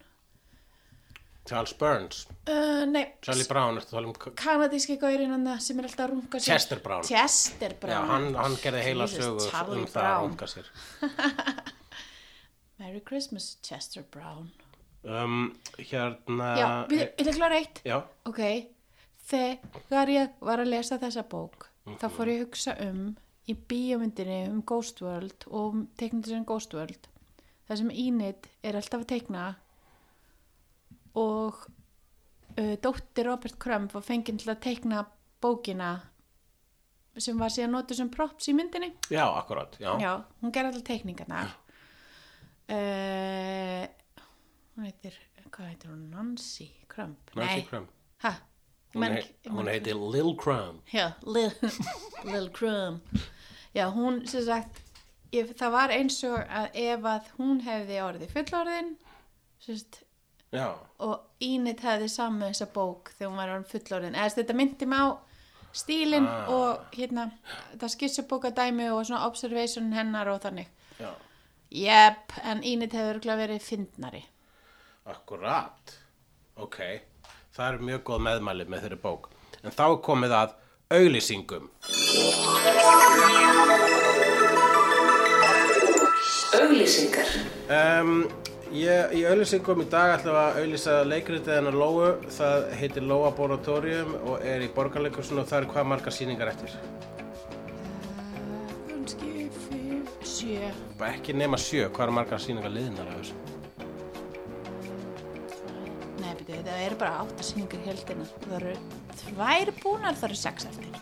S1: Charles Burns,
S2: uh, nei,
S1: Charlie Brown að um
S2: kanadíski gaurinn sem er alltaf að runga sér
S1: Chester Brown.
S2: Chester
S1: já,
S2: Brown.
S1: hann, hann gerði heila sögu um það að
S2: Brown.
S1: runga sér.
S2: Merry Christmas Chester Brown
S1: um, hérna
S2: já, við, að klára eitt?
S1: Já,
S2: ok, þegar ég var að lesa þessa bók þá fór ég að hugsa um í bíómyndinni um Ghost World og teiknandi sem Ghost World. Það sem Enid er alltaf að teikna og uh, dóttir Robert Crumb var fenginn til að teikna bókina sem var síðan notuð sem props í myndinni.
S1: Já, akkurat já.
S2: Já, hún gerði alltaf teikningarna uh, hún heitir hvað heitir hún, Nancy Crumb
S1: Nancy
S2: Nei,
S1: Crumb
S2: ha,
S1: hún,
S2: Man-
S1: heit, hún heitir Lil Crumb.
S2: Já, Lil, Lil Crumb. Já, hún sem sagt ég, það var eins og að ef að hún hefði orðið fullorðin sem sagt
S1: já,
S2: og Enid hefði saman þessa bók þegar hún var orðin fullorðin. Eða þetta myndi mig á stílinn
S1: Ah.
S2: og hérna það skissubóka dæmi og svona observation hennar og þannig.
S1: Já,
S2: Jep, en Enid hefur verið fyndnari
S1: akkurat. Ok, það er mjög góð meðmæli með þeirri bók. En þá er komið að auglýsingum.
S9: Auglýsingar.
S1: Um, ég, í auðlýsingum í dag ætlum að auðlýsa leikritið hennar Lóu. Það heitir Lóa Boratorium og er í borgarleikursun og það er hvað margar sýningar eftir?
S2: Kannski fimm, sjö.
S1: Bara ekki nema sjö, hvað er margar sýningar liðnar af þessu
S2: Beti, það eru bara átta sýningar í heldina það eru tvær búnar, það eru sex eftir.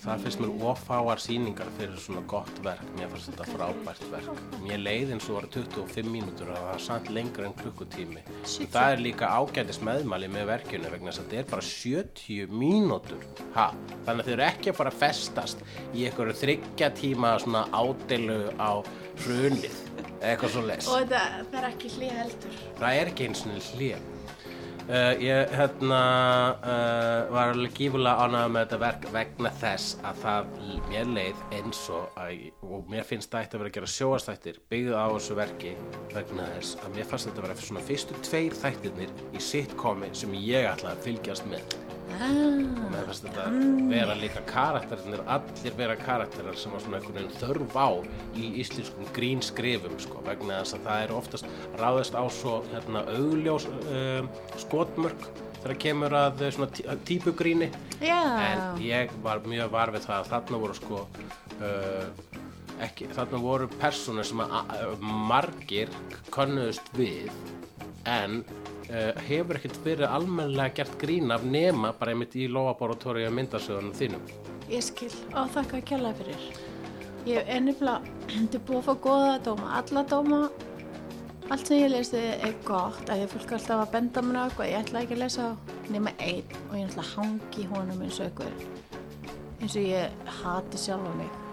S1: Það finnst mér ofáar sýningar fyrir svona gott verk. Mér fannst þetta frábært verk. Mér leið eins og var 25 mínútur og það var samt lengur en klukkutími. En það er líka ágætis meðmæli með verkjunu vegna þess að þetta er bara 70 mínútur. Ha, þannig að þau eru ekki að fara að festast í einhverju þryggja tíma svona ádeilu á hrunið eitthvað svo les
S2: og það, það er ekki hlið heldur.
S1: Það er ekki eins og hlið Uh, ég hérna uh, var alveg gífulega ánægð með þetta verk vegna þess að það mér leið eins og að, og mér finnst það ætti að vera að gera sjóastættir byggðu á þessu verki vegna þess að mér fannst þetta að vera svona fyrstu tveir þættirnir í sitcomi sem ég ætlaði að fylgjast með fannst þetta vera líka karakterinir, allir vera karakterar sem var svona einhvern veginn þörf á í íslenskum grínskrifum sko, vegna þess að það er oftast ráðist á svo hérna, augljós um, skotmörk þegar kemur að eh, svona tí- típugríni. En ég var mjög var við það að þarna voru sko uh, ekki, þarna voru personur sem að, margir könnuðust við en uh, hefur ekkert verið almennilega gert grín af nema bara einmitt í lofaboratóri og myndasögunum þínum?
S2: Ég skil. Og þakka að kjalla fyrir. Ég er nefnilega þetta er búið að fá góða dóma, alla dóma. Allt sem ég lesi er gott að ég fólk alltaf að benda mér á eitthvað ég ætla ekki að lesa nema einn og ég ætla að hangi honum eins og eitthvað eins og ég hati sjálfa mig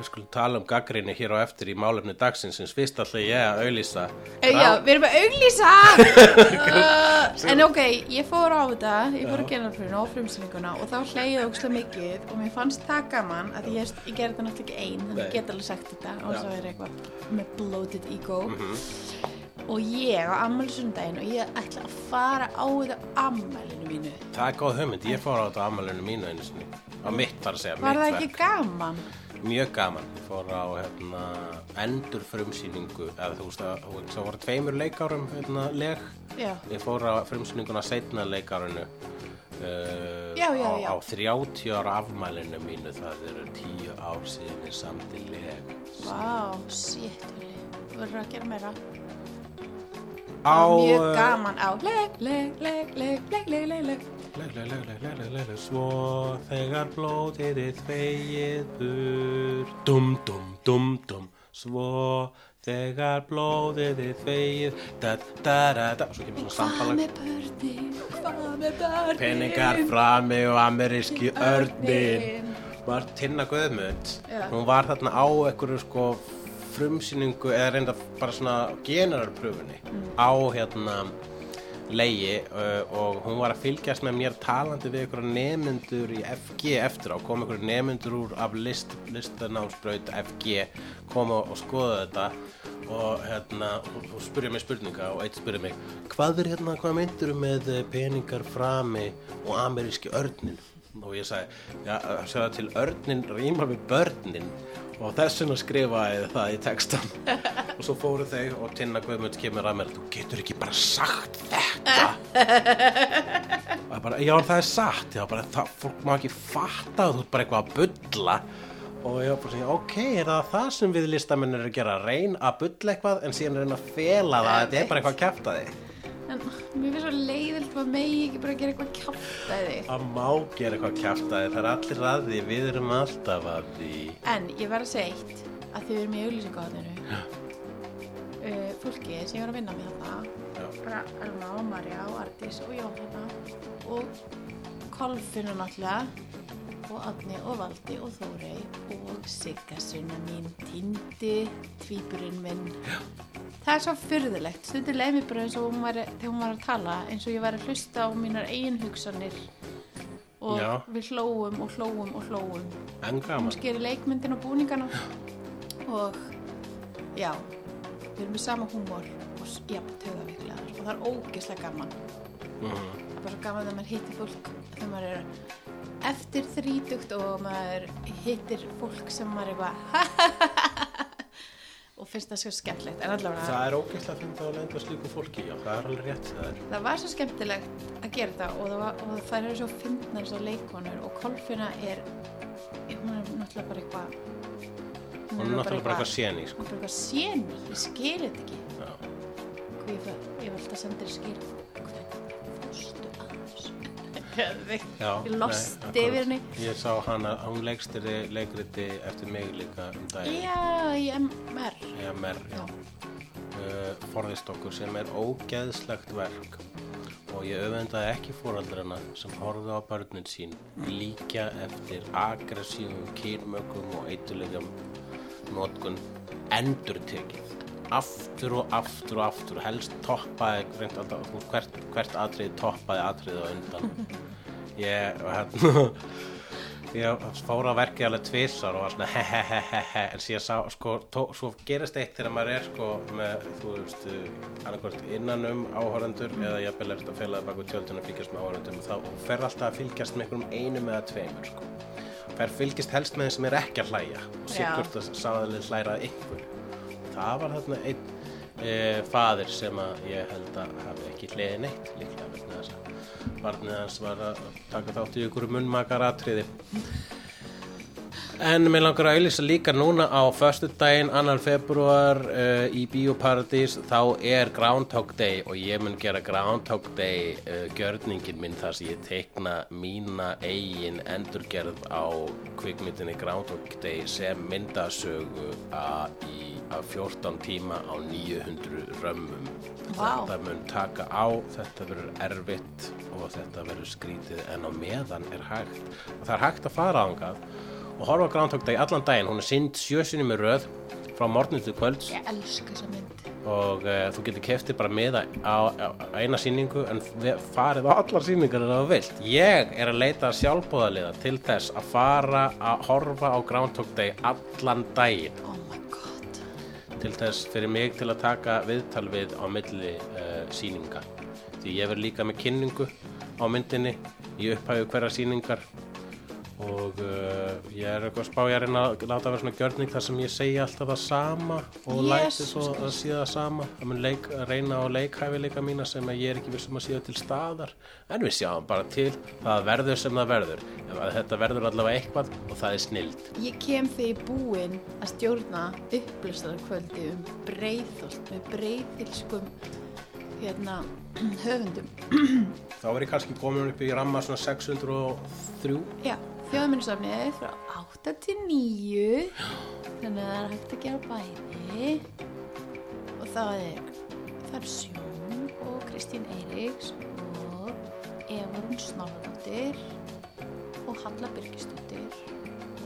S1: Við skulum tala um gaggrinni hér á eftir í málefni dagsins sem fyrst alltaf ég að auðlýsa
S2: Hey, já, við erum að auglýsa! Uh, En ok, ég fór á þetta Ég fór að gera fyrir og frumsýninguna Og þá hleyði ógstlega mikið Og mér fannst það gaman að ég, ég gerði þetta náttúrulega ekki ein Þannig ég get alveg sagt þetta Og þess að vera eitthvað með bloated ego. Og ég á ammælisundaginn Og ég ætla að fara á þetta ammælinu mínu.
S1: Það er góð hugmynd, ég fór á þetta amalinu mínu á mitt þar að segja,
S2: Var
S1: mitt
S2: það ekki gaman?
S1: Mjög gaman. Fór á hérna, endur frumsýningu eða þú veist að það voru tveimur leikárum hérna, leg.
S2: Já,
S1: ég fór á frumsýninguna setna leikárinu uh,
S2: Já, já,
S1: á, á 30 ára afmælinu mínu. Það eru 10 ár síðan ég samti leg.
S2: Vá. Þú verður að gera meira.
S1: Á
S2: Mjög
S1: uh,
S2: gaman. Á Leg, leg, leg, leg, leg, leg, leg, leg
S1: Svo þegar blóðir er þvegið burt Dum dum dum dum Svo þegar blóðið er þvegið Da da da da Svo kemur svona
S2: samfalla
S1: Hvað
S2: með börni, hvað með börni
S1: Peningar frami og ameríski örnin var Tinna Guðmund
S2: yeah.
S1: hún var þarna á einhverju sko frumsýningu eða reynda bara svona generarpröfunni mm. á hérna leiði uh, og hún var að fylgjast með mér talandi við einhverja nemyndur í FG eftir á. Kom einhverja nemyndur úr af list, listanámsbraut FG koma og skoða þetta og hérna og spurja mig spurninga og eitt spurja mig hvað er hérna, hvað myndur með eh, peningar frami og ameríski örnin og ég sagði, já, það til örnin rýmar við börnin og þess vegna skrifaði það í textan og svo fóru þau og Tinna Guðmunds kemur að mér þú getur ekki bara sagt þetta. Og ég bara, já það er satt. Já, bara, það, fólk má ekki fatta þú ert bara eitthvað að bulla. Og ég bara ok, er það það sem við listamenn eru að gera, reyna að bulla eitthvað en síðan reyna að fela það. Að þetta er bara eitthvað að kæfta þig
S2: En mér finnst svo leiðilt að megi ekki bara gera eitthvað kjáftæði.
S1: að má gera eitthvað að þig það er allir að því, við erum alltaf að því
S2: En ég var að segja eitt að þið erum í auglýsingahatinu. Uh, fólki sem ég var að vinna með þarna, bara Elma og Marja og Artís og Jóhanna og Kolfinu náttúrulega og Adni og Valdi og Þórey og Sigga sunna mín, Tindi, tvíburinn minn. Það er svo fyrðulegt. Stundir leið mér bara eins og hún var, þegar hún var að tala eins og ég var að hlusta á mínar eigin hugsanir og
S1: Já.
S2: við hlóum og hlóum og hlóum. Hún skeri leikmyndin og búningana og já, við erum með sama húmor og jafn töðavíkulega og það er ógeðslega gaman.
S1: Mhm.
S2: Það er bara svo gaman þegar maður hittir fólk þegar maður er eftir þrítugt og maður hittir fólk sem maður er eitthvað og finnst það svo skemmtilegt.
S1: Það er ógeðslega að finna að lenda slíku fólki já, það er alveg rétt það er
S2: það var svo skemmtilegt að gera þetta og það, var, og það eru svo fyndnar þessar leikonur og Kolfina er hún er náttúrulega bara eitthvað
S1: hún er náttúrulega bara eitthvað séni
S2: hún er bara eitthvað séni, ég skil þetta ekki.
S1: Já.
S2: ég, vil alltaf senda þér skil ég losti yfir henni.
S1: Ég sá hana, hún leikstýri leikriti eftir mig líka um daginn.
S2: já, ég MR
S1: já. Uh, forðist okkur sem er ógeðslegt verk og ég öfundaði ekki fóraldrana sem horfðu á börnin sín líka eftir aggressífum kýrmökum og eitulegum notkun endur tekið aftur og aftur og aftur helst toppaði hvert, hvert atriði toppaði atriði á undan. Ég hérna ég fór á verkið alveg tvisar og var svona hehehehe en síðan sá, sko, tó, svo gerist eitt þegar maður er sko með, þú veist, annarkvort innan um áhörundur eða jafnvel eftir að felaði baku tjöldun að fylgjast með áhörundum og þá fer alltaf að fylgjast með einhverjum einum eða tveimur sko. Fer fylgjast helst með þeim sem er ekki að hlæja og
S2: Já.
S1: sikkurt að sáðalinn hlæra einhverju það var þarna einn e, faðir sem að ég held að hafi ekki hliði neitt líklega vegna þess að barnið hans var að taka þátt í ykkur munnmakar atriði En mér langar að auðlýsa líka núna á föstudaginn, annar februar uh, í Bíóparadís, þá er Groundhog Day og ég mun gera Groundhog Day uh, gjörningin minn þar sem ég teikna mína eigin endurgerð á kvikmyndinni Groundhog Day sem myndasögu að, í, að 14 tíma á 900 römmum.
S2: Vá.
S1: Þetta mun taka á, þetta verður erfitt og þetta verður skrítið en á meðan er hægt. Og það er hægt að fara ángað og horfa á Groundhog Day allan daginn. Hún er synd sjösinni með röð frá morgun til kvölds
S2: Ég elska þessa mynd.
S1: og uh, þú getur keftið bara miða á, á, á eina sýningu en farið á allar sýningar en það vilt. Ég er að leita sjálfbóðaliða til þess að fara að horfa á Groundhog Day allan daginn
S2: Oh my god.
S1: til þess fyrir mig til að taka viðtal við á milli uh, sýninga því ég verð líka með kynningu á myndinni í upphæfu hverja sýningar og uh, ég er eitthvað að spá ég að reyna að láta vera svona gjörning þar sem ég segi alltaf það sama og læti
S2: Jesus
S1: svo að sé það sama. Að mun leik, að reyna á leikhæfileika mína sem að ég er ekki vissum að séu til staðar. En við sjáum bara til það verður sem það verður. Ef að þetta verður allavega eitthvað og það er snild.
S2: Ég kem því búinn að stjórna upplýstarkvöldi um breiðholt með breiðilskum hérna höfundum.
S1: þá er ég kannski komin upp í ramma svona 603
S2: Já, þjóðminnisafnið frá 8 til 9 þannig að það er hægt að gera bæði. Og það er það er Sjón og Kristín Eiríks og Evarun Snorradóttir og Halla Birgisdóttir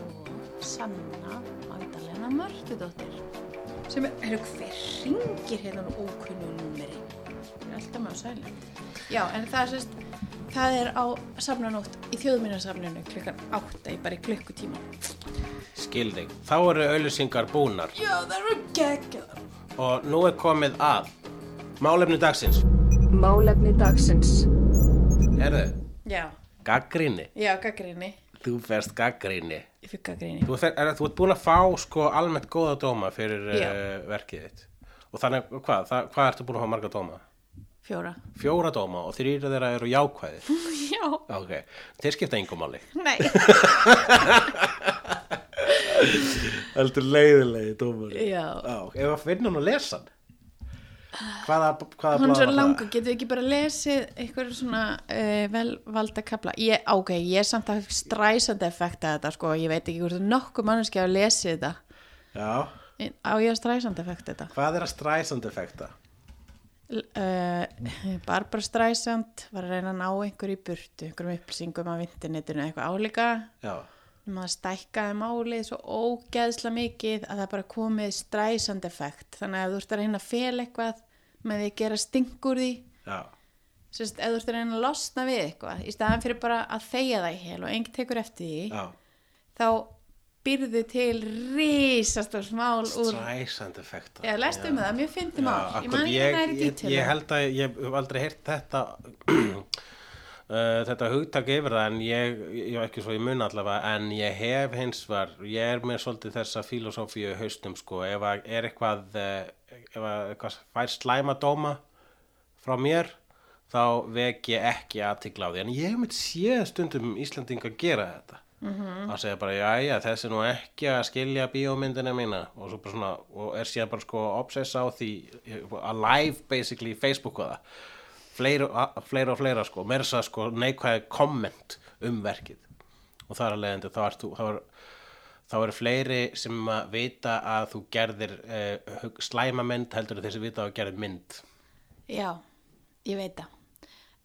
S2: og Sanna Magdalena Mörtudóttir sem er, er hver ringir hérna á ókunnu númeri. Ég er alltaf á sælend já, en það er sérst það er á safnanótt í þjóðminnarsafninu klukkan 8 í bara í klukkutíma.
S1: Skilðing þá eru auðlýsingar búnar.
S2: Já, það eru geggjað
S1: og nú er komið að málefni dagsins.
S6: Málefni dagsins.
S1: Herðu,
S2: já,
S1: gaggrinni
S2: já, gaggrinni
S1: þú ferst gaggrinni
S2: ég fyrir gaggrinni
S1: þú, fer, er, þú ert búin að fá sko almennt góða dóma fyrir uh, verkið þitt. Og þannig, hvað, það, hvað ertu búin að fá marga dóma?
S2: Fjóra.
S1: Fjóra dóma og þrýra þeirra eru jákvæðir.
S2: Já,
S1: ok, þeir skipta engum máli.
S2: Nei.
S1: Heldur leiðilegi dómari.
S2: Já,
S1: ef að finna hann og lesa hann hvaða, hvaða
S2: hann er svo langa, getur við ekki bara lesið eitthvað svona uh, velvalda kapla ég, ok, ég er samt að stræsandi effekta þetta sko, ég veit ekki hvort nokkuð manneski að lesið þetta.
S1: Já,
S2: á ég að stræsandi effekta þetta?
S1: Hvað er að stræsand effekta?
S2: Uh, Barbara Streisand var að reyna að ná einhver í burtu einhverjum upplýsingum af internetinu eitthvað álíka. Um að stækkaði málið svo ógeðsla mikið að það bara komið Streisand effekt. Þannig að ef þú ert að reyna að fel eitthvað með því að gera stingur því
S1: já,
S2: Sérst, ef þú ert að reyna að losna við eitthvað í staðan fyrir bara að þegja það í hel og enginn tekur eftir því
S1: já.
S2: þá byrðu til risastór mál úr
S1: stræsand effekta
S2: Já, lestu um það, mjög fyndi mál.
S1: Já,
S2: Ég
S1: ég, ég, held að ég hef aldrei heyrt þetta uh, þetta hugtak yfir það en ég, ég var ekki svo í mun allavega en ég hef hins var ég er með svolítið þessa filosófíu haustum sko, ef að er eitthvað uh, ef að eitthvað fær slæma dóma frá mér þá vek ég ekki aðtikla á því. En ég hef mitt séð stundum Íslandinga gera þetta
S2: Mhm.
S1: að segja bara, jæja, þessi er nú ekki að skilja bíómyndina mína. Og, svo bara svona, og er síðan bara sko obsessa á því að live basically í Facebook og það. Fleira, a- fleira og fleira sko. Meira þess að sko neikvæði komment um verkið. Og það er að leiðandi þá ert þú þá er, þá eru fleiri sem að vita að þú gerðir uh, slæma mynd heldur þessi vita að þú gerðir mynd.
S2: Já, ég veit það.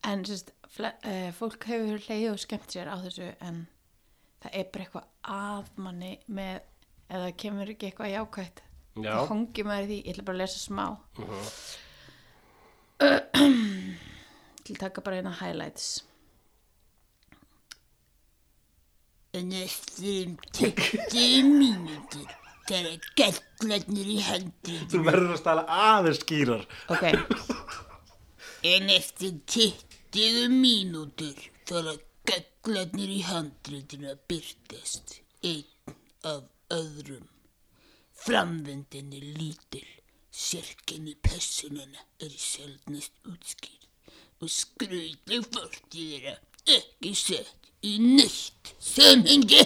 S2: En sérst, uh, fólk hefur leið og skemmt sér á þessu en það er bara eitthvað að manni með, eða kemur ekki eitthvað jákvætt
S1: Já.
S2: þá hongi maður í því, ég ætla bara að lesa smá. Til að taka bara eina highlights.
S10: En eftir um 20 mínútur þegar gallarnir í handriðinu
S1: verður að stala aðeins skýrar.
S2: Ok,
S10: En eftir 20 mínútur þegar gallarnir í handriðinu að byrtast einn af öðrum Framvendin er lítil, sérkenni personana er sjálfnast útskýrð og skröðleg fortíð þeirra ekki sett í neitt samhengi.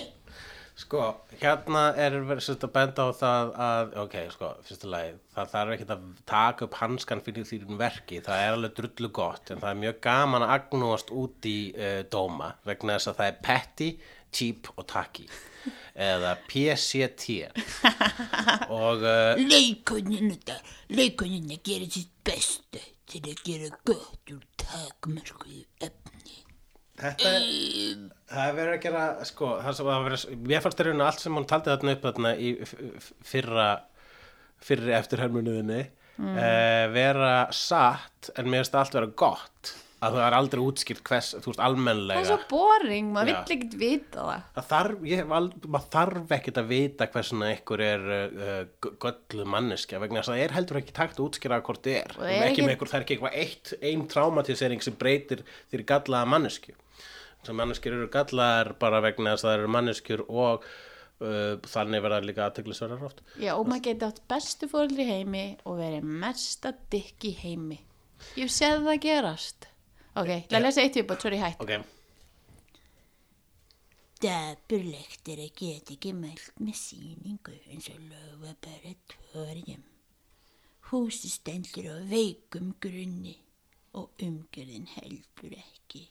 S1: Sko, hérna er verið að benda á það að, ok, sko, fyrsta lagi, það þarf ekki að taka upp hanskan fyrir þýrin verki, það er alveg drullu gott, en það er mjög gaman að agnúast út í uh, dóma, vegna þess að það er petty, cheap og tacky, eða PCT. og, uh,
S10: Leikonin þetta, leikonin að gera sitt besta til að gera gott úr takmörkuðu efni.
S1: Þetta er, það er verið að gera, sko, það sem að vera, mér fannst það raun allt sem hún taldi þarna upp þarna í fyrra, fyrri eftirhermunuðinni, mm. vera satt, en það allt vera gott, að það er aldrei útskýrt hvers, þú veist,
S2: Það er svo boring, maður vill ekkert vita það.
S1: Það þarf, ég, maður þarf ekkert að vita hversuna ykkur er uh, göllu manneskja vegna þess að það er heldur ekki takt að útskýra hvað það er.
S2: Er
S1: ekki
S2: ekki-
S1: með ykkur, það er ekki eitthvað eitt, ein traumatisering sem breytir þér gallaða manneskju. Sem manneskjur eru gallaðar bara vegna þess að það eru manneskjur og uh, þannig verða líka aðteglisverðar oft.
S2: Já, og maður geti átt bestu fóreldri í heimi og verið mesta dykk í heimi. Ég séð það gerast. Ok, ég lesa eitt upp og sorry hætt.
S1: Ok,
S10: Dapurlegt er að geta ekki mælt með sýningu eins og lögabaratorium. Húsi stendur á veikum grunni og umgjörðin heldur ekki.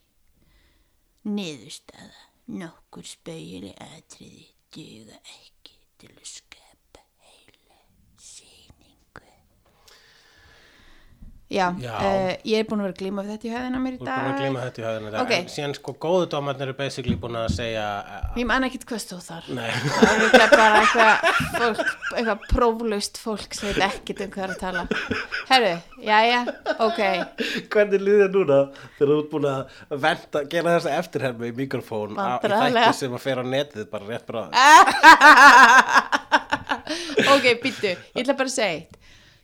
S10: Niðurstaða, nokkur spauðileg atriði duga ekki til að skapa heila sýningu.
S2: Já,
S1: Já.
S2: Uh, ég er búin að vera að glíma þetta í höfðina mér í
S1: þú
S2: dag.
S1: erum búin að glíma þetta í höfðinu.
S2: Ok.
S1: En síðan sko góðu dómarnir eru basically búin að segja, uh,
S2: Ég man ekkert hvað stóð þar.
S1: nei,
S2: Það er örugglega bara eitthvað eitthvað próflaust fólk sem veit ekkert um hvað er að tala. Herru, jæja, ok.
S1: Hvernig líður núna þegar þú ert búin að venta, gera þessa eftirhermu í mikrofón á, í þætti sem að fer á netið bara rétt bara
S2: Ok, býttu, ég ætla bara að segja eitt.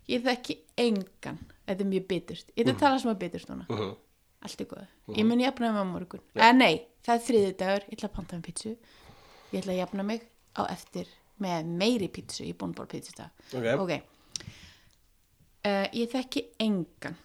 S2: Ég þekki engan, þetta er mjög biturt. Ég ætla að tala smá biturt núna.
S1: Mhm.
S2: Allt er góð. Ég mun jafna mig á morgun. Eh, nei, það er þriði dagur, ég ætla að panta um pítsu. Ég ætla að jafna mig á eftir með meiri pítsu, bóra pítsu það.
S1: Ok.
S2: Ok. Uh, ég þekki engan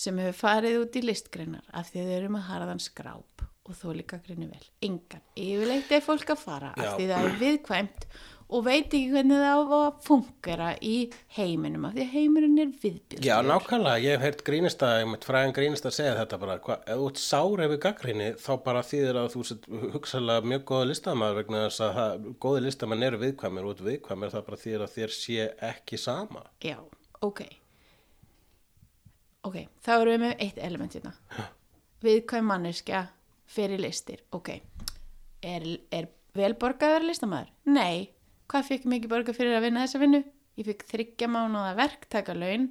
S2: sem hefur farið út í listgreinar af því að þau eru með harðan skráp og þó líka greinu vel. Engan. Yfirleitt er fólk að fara
S1: Já.
S2: af því það er viðkvæmt og veit ekki hvernig það á að fungera í heiminum af því að heimurinn er viðbjörn.
S1: Já, nákvæmlega, ég hef heyrt grínista, mitt fræðan grínista segja þetta bara, hva, ef þú ert sár yfir gaggrinni þá bara þýðir að þú sett hugsalega mjög góða listamaður vegna þess að það, góði listamenn eru viðkvæmir og út viðkvæmir það bara þýðir að þér sé ekki sama.
S2: Já, ok. Ok, þá erum við með eitt element hérna. Viðkvæm manneskja fyrir listir. Ok, er, er vel borgað að vera listamæður? Nei. Hvað fikk mikið borgað fyrir að vinna þessa vinnu? Ég fikk þryggja mánuða verktakalaun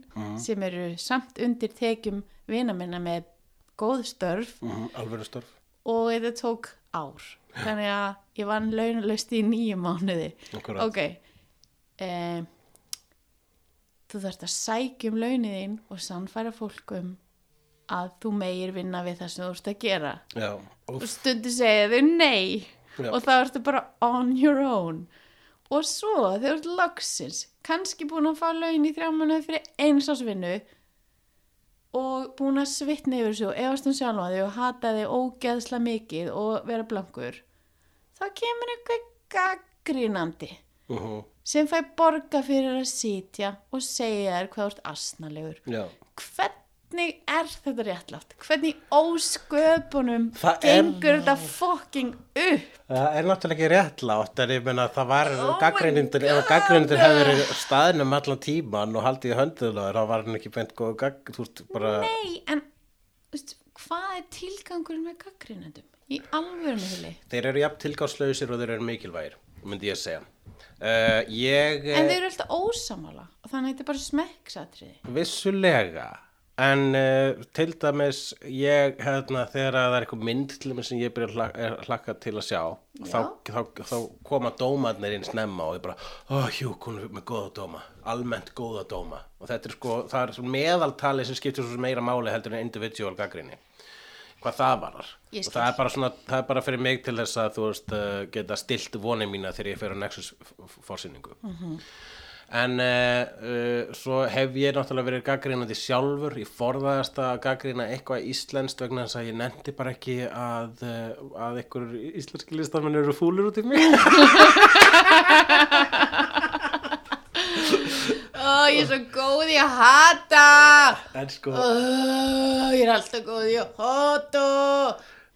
S2: sem eru samt undir tekjum vina minna með góð störf
S1: Mm, alveg störf.
S2: og þetta tók ár. Þannig að ég vann launalaust í nýju mánuði.
S1: Akkúrat.
S2: Ok, um, þú þarft að sækja um launin þín og sannfæra fólkum að þú meir vinna við það sem þú ert að gera.
S1: Já,
S2: Og stundu segja þau nei
S1: Já.
S2: og þá ertu bara on your own. Og svo þegar þú ert loksins, kannski búin að fá laun í þrjá mánuði fyrir eins ás vinnu og búin að svitna yfir þessu og efast um sjálfa þig og hata þig ógeðsla mikið og vera blankur þá kemur einhver gaggrínandi
S1: uh
S2: sem fæ borga fyrir að sitja og segja þér hvað þú ert asnalegur
S1: já.
S2: Hvernig er þetta réttlátt? Hvernig ósköpunum
S1: Það er-
S2: gengur þetta fucking upp?
S1: Það er náttúrulega ekki réttlátt en ég meina að það var
S2: Oh my
S1: gaggrinnindur, ef gaggrinnindur hefði verið staðnum allan tíman og haldið í höndið þá var hann ekki beint góð veist, bara,
S2: nei en veist, hvað er tilgangurinn með gaggrínandum í alvörinu hili
S1: þeir eru jafn tilgangslausir og þeir eru mikilvægir, myndi ég að segja. Uh, ég,
S2: en þeir eru alltaf ósamála og þannig að þetta er bara smekksatriði.
S1: vissulega, en uh, til dæmis, ég, hérna, þegar það er eitthvað mynd til dæmis sem ég byrja að hlakka, er- hlakka til að sjá, þá, þá, þá koma dómarnir inn snemma og ég bara, ó, hjú, hún er með góða dóma, almennt góða dóma. Og þetta er sko, það er meðaltali sem skiptir svo meira máli heldur en individual gaggrinni. Hvað það varar. Og það er bara svona, það er bara fyrir mig til þess að þú veist, uh, geta stilt vonið mína þegar ég fer á Nexus f- f- forsýningu. En uh, svo hef ég náttúrulega verið gaggrínandi sjálfur, ég forðaðast að gaggrína eitthvað íslenskt vegna þess að ég nefndi bara ekki að, uh, að einhver íslenski listamenn eru fúlir út í mig.
S2: Ó, ég er svo góð í að hata
S1: sko,
S2: Ó, Ég er alltaf góð í að hata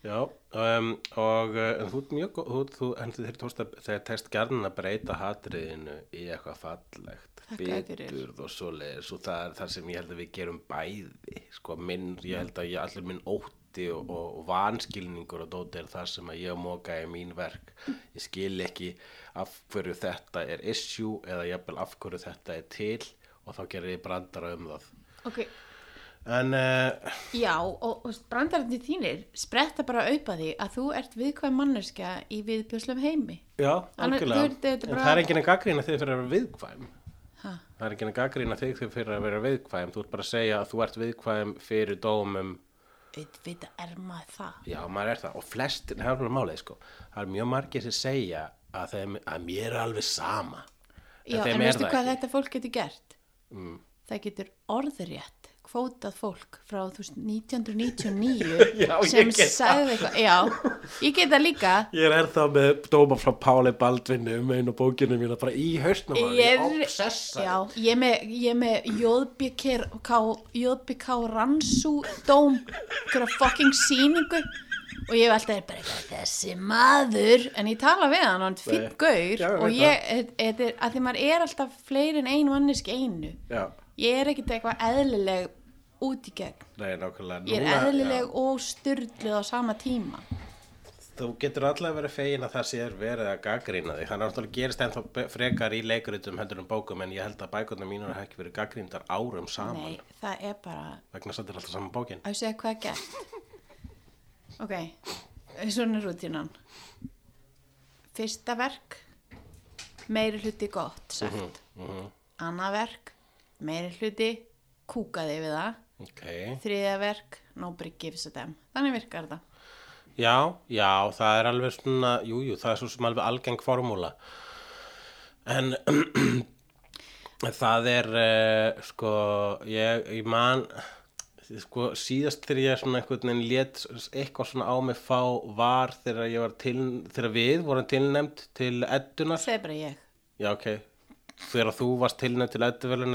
S1: já, um, og uh, þú ert mjög góð, þú, þú, en þeir tókst að, þeir tekst gjarnan að breyta hatriðinu í eitthvað fallegt, biturð og svoleiðis og það er það sem ég held að við gerum bæði, sko, minn, ég held að ég allir minn ótti og, og, og vanskilningur og dóti er það sem að ég móka í mín verk, ég skil ekki af hverju þetta er issue eða jafnvel af hverju þetta er til og þá gerir ég brandara um það.
S2: Ok,
S1: en uh,
S2: já, og, og brandararnir þínir spretta bara að því að þú ert viðkvæm manneskja í viðbjörslu heimi
S1: Já, algjörlega. En það er enginn að gaggrína þig fyrir að vera viðkvæm.
S2: Ha?
S1: Það er enginn að gaggrína þig fyrir að vera viðkvæm. Þú ert bara að segja að þú ert viðkvæm fyrir dómum.
S2: Auðvitað er maður það
S1: Já, maður er það. Og flestir, það er málið, sko. Það er mjög margir sem segja að, þeim, að mér er alveg sama.
S2: Já, en
S1: er
S2: veistu hvað
S1: ekki.
S2: þetta fólk getur gert?
S1: Mm.
S2: Það getur orðrétt kvótað fólk frá þú veist, 1999
S1: Já,
S2: sem
S1: það.
S2: sagði eitthvað Já, ég get það líka.
S1: Ég er ennþá með dóma frá Páli Baldvinni um einu bókinu mína bara í hausnum á
S2: Ég er, já, ég er með, er með JBK, JBK Ransu dóm fyrir fucking sýningu og ég hef alltaf bara eitthvað, þessi maður. En ég tala við hann, hann er finn
S1: Nei.
S2: gaur og ég, þetta er, að því maður er alltaf fleiri en ein manneski einu.
S1: Já,
S2: ég er ekkert eitthvað eðlileg út í gegn
S1: nei, nákvæmlega.
S2: ég er eðlileg
S1: já.
S2: og styrluð á sama tíma
S1: Þú getur allavega verið fegin að það sé er verið að gaggrína þig. Þannig að náttúrulega gerist ennþá frekar í leikuritum heldur um bókum en ég held að bækurnar mínur hafa ekki verið gaggríntar árum saman
S2: nei, það er bara
S1: vegna þess að þetta er alltaf saman bókin.
S2: að segja hvað er gert ok, svona er rútínan fyrsta verk meiri hluti gott sagt
S1: Mhm,
S2: annað verk, meiri hluti kúkaði við það
S1: Ok,
S2: þriðja verk, nobody gives a damn þannig virkar þetta
S1: já, já, það er alveg svona, jú, jú, það er svo sem alveg algeng formúla. En það er, uh, sko, ég, ég man, sko, síðast þegar ég svona einhvern veginn lét eitthvað svona á mig fá var þegar ég var til, þegar við vorum tilnefnd til eddunar.
S2: segi bara ég
S1: Já, ok. Þegar þú varst tilnefnd til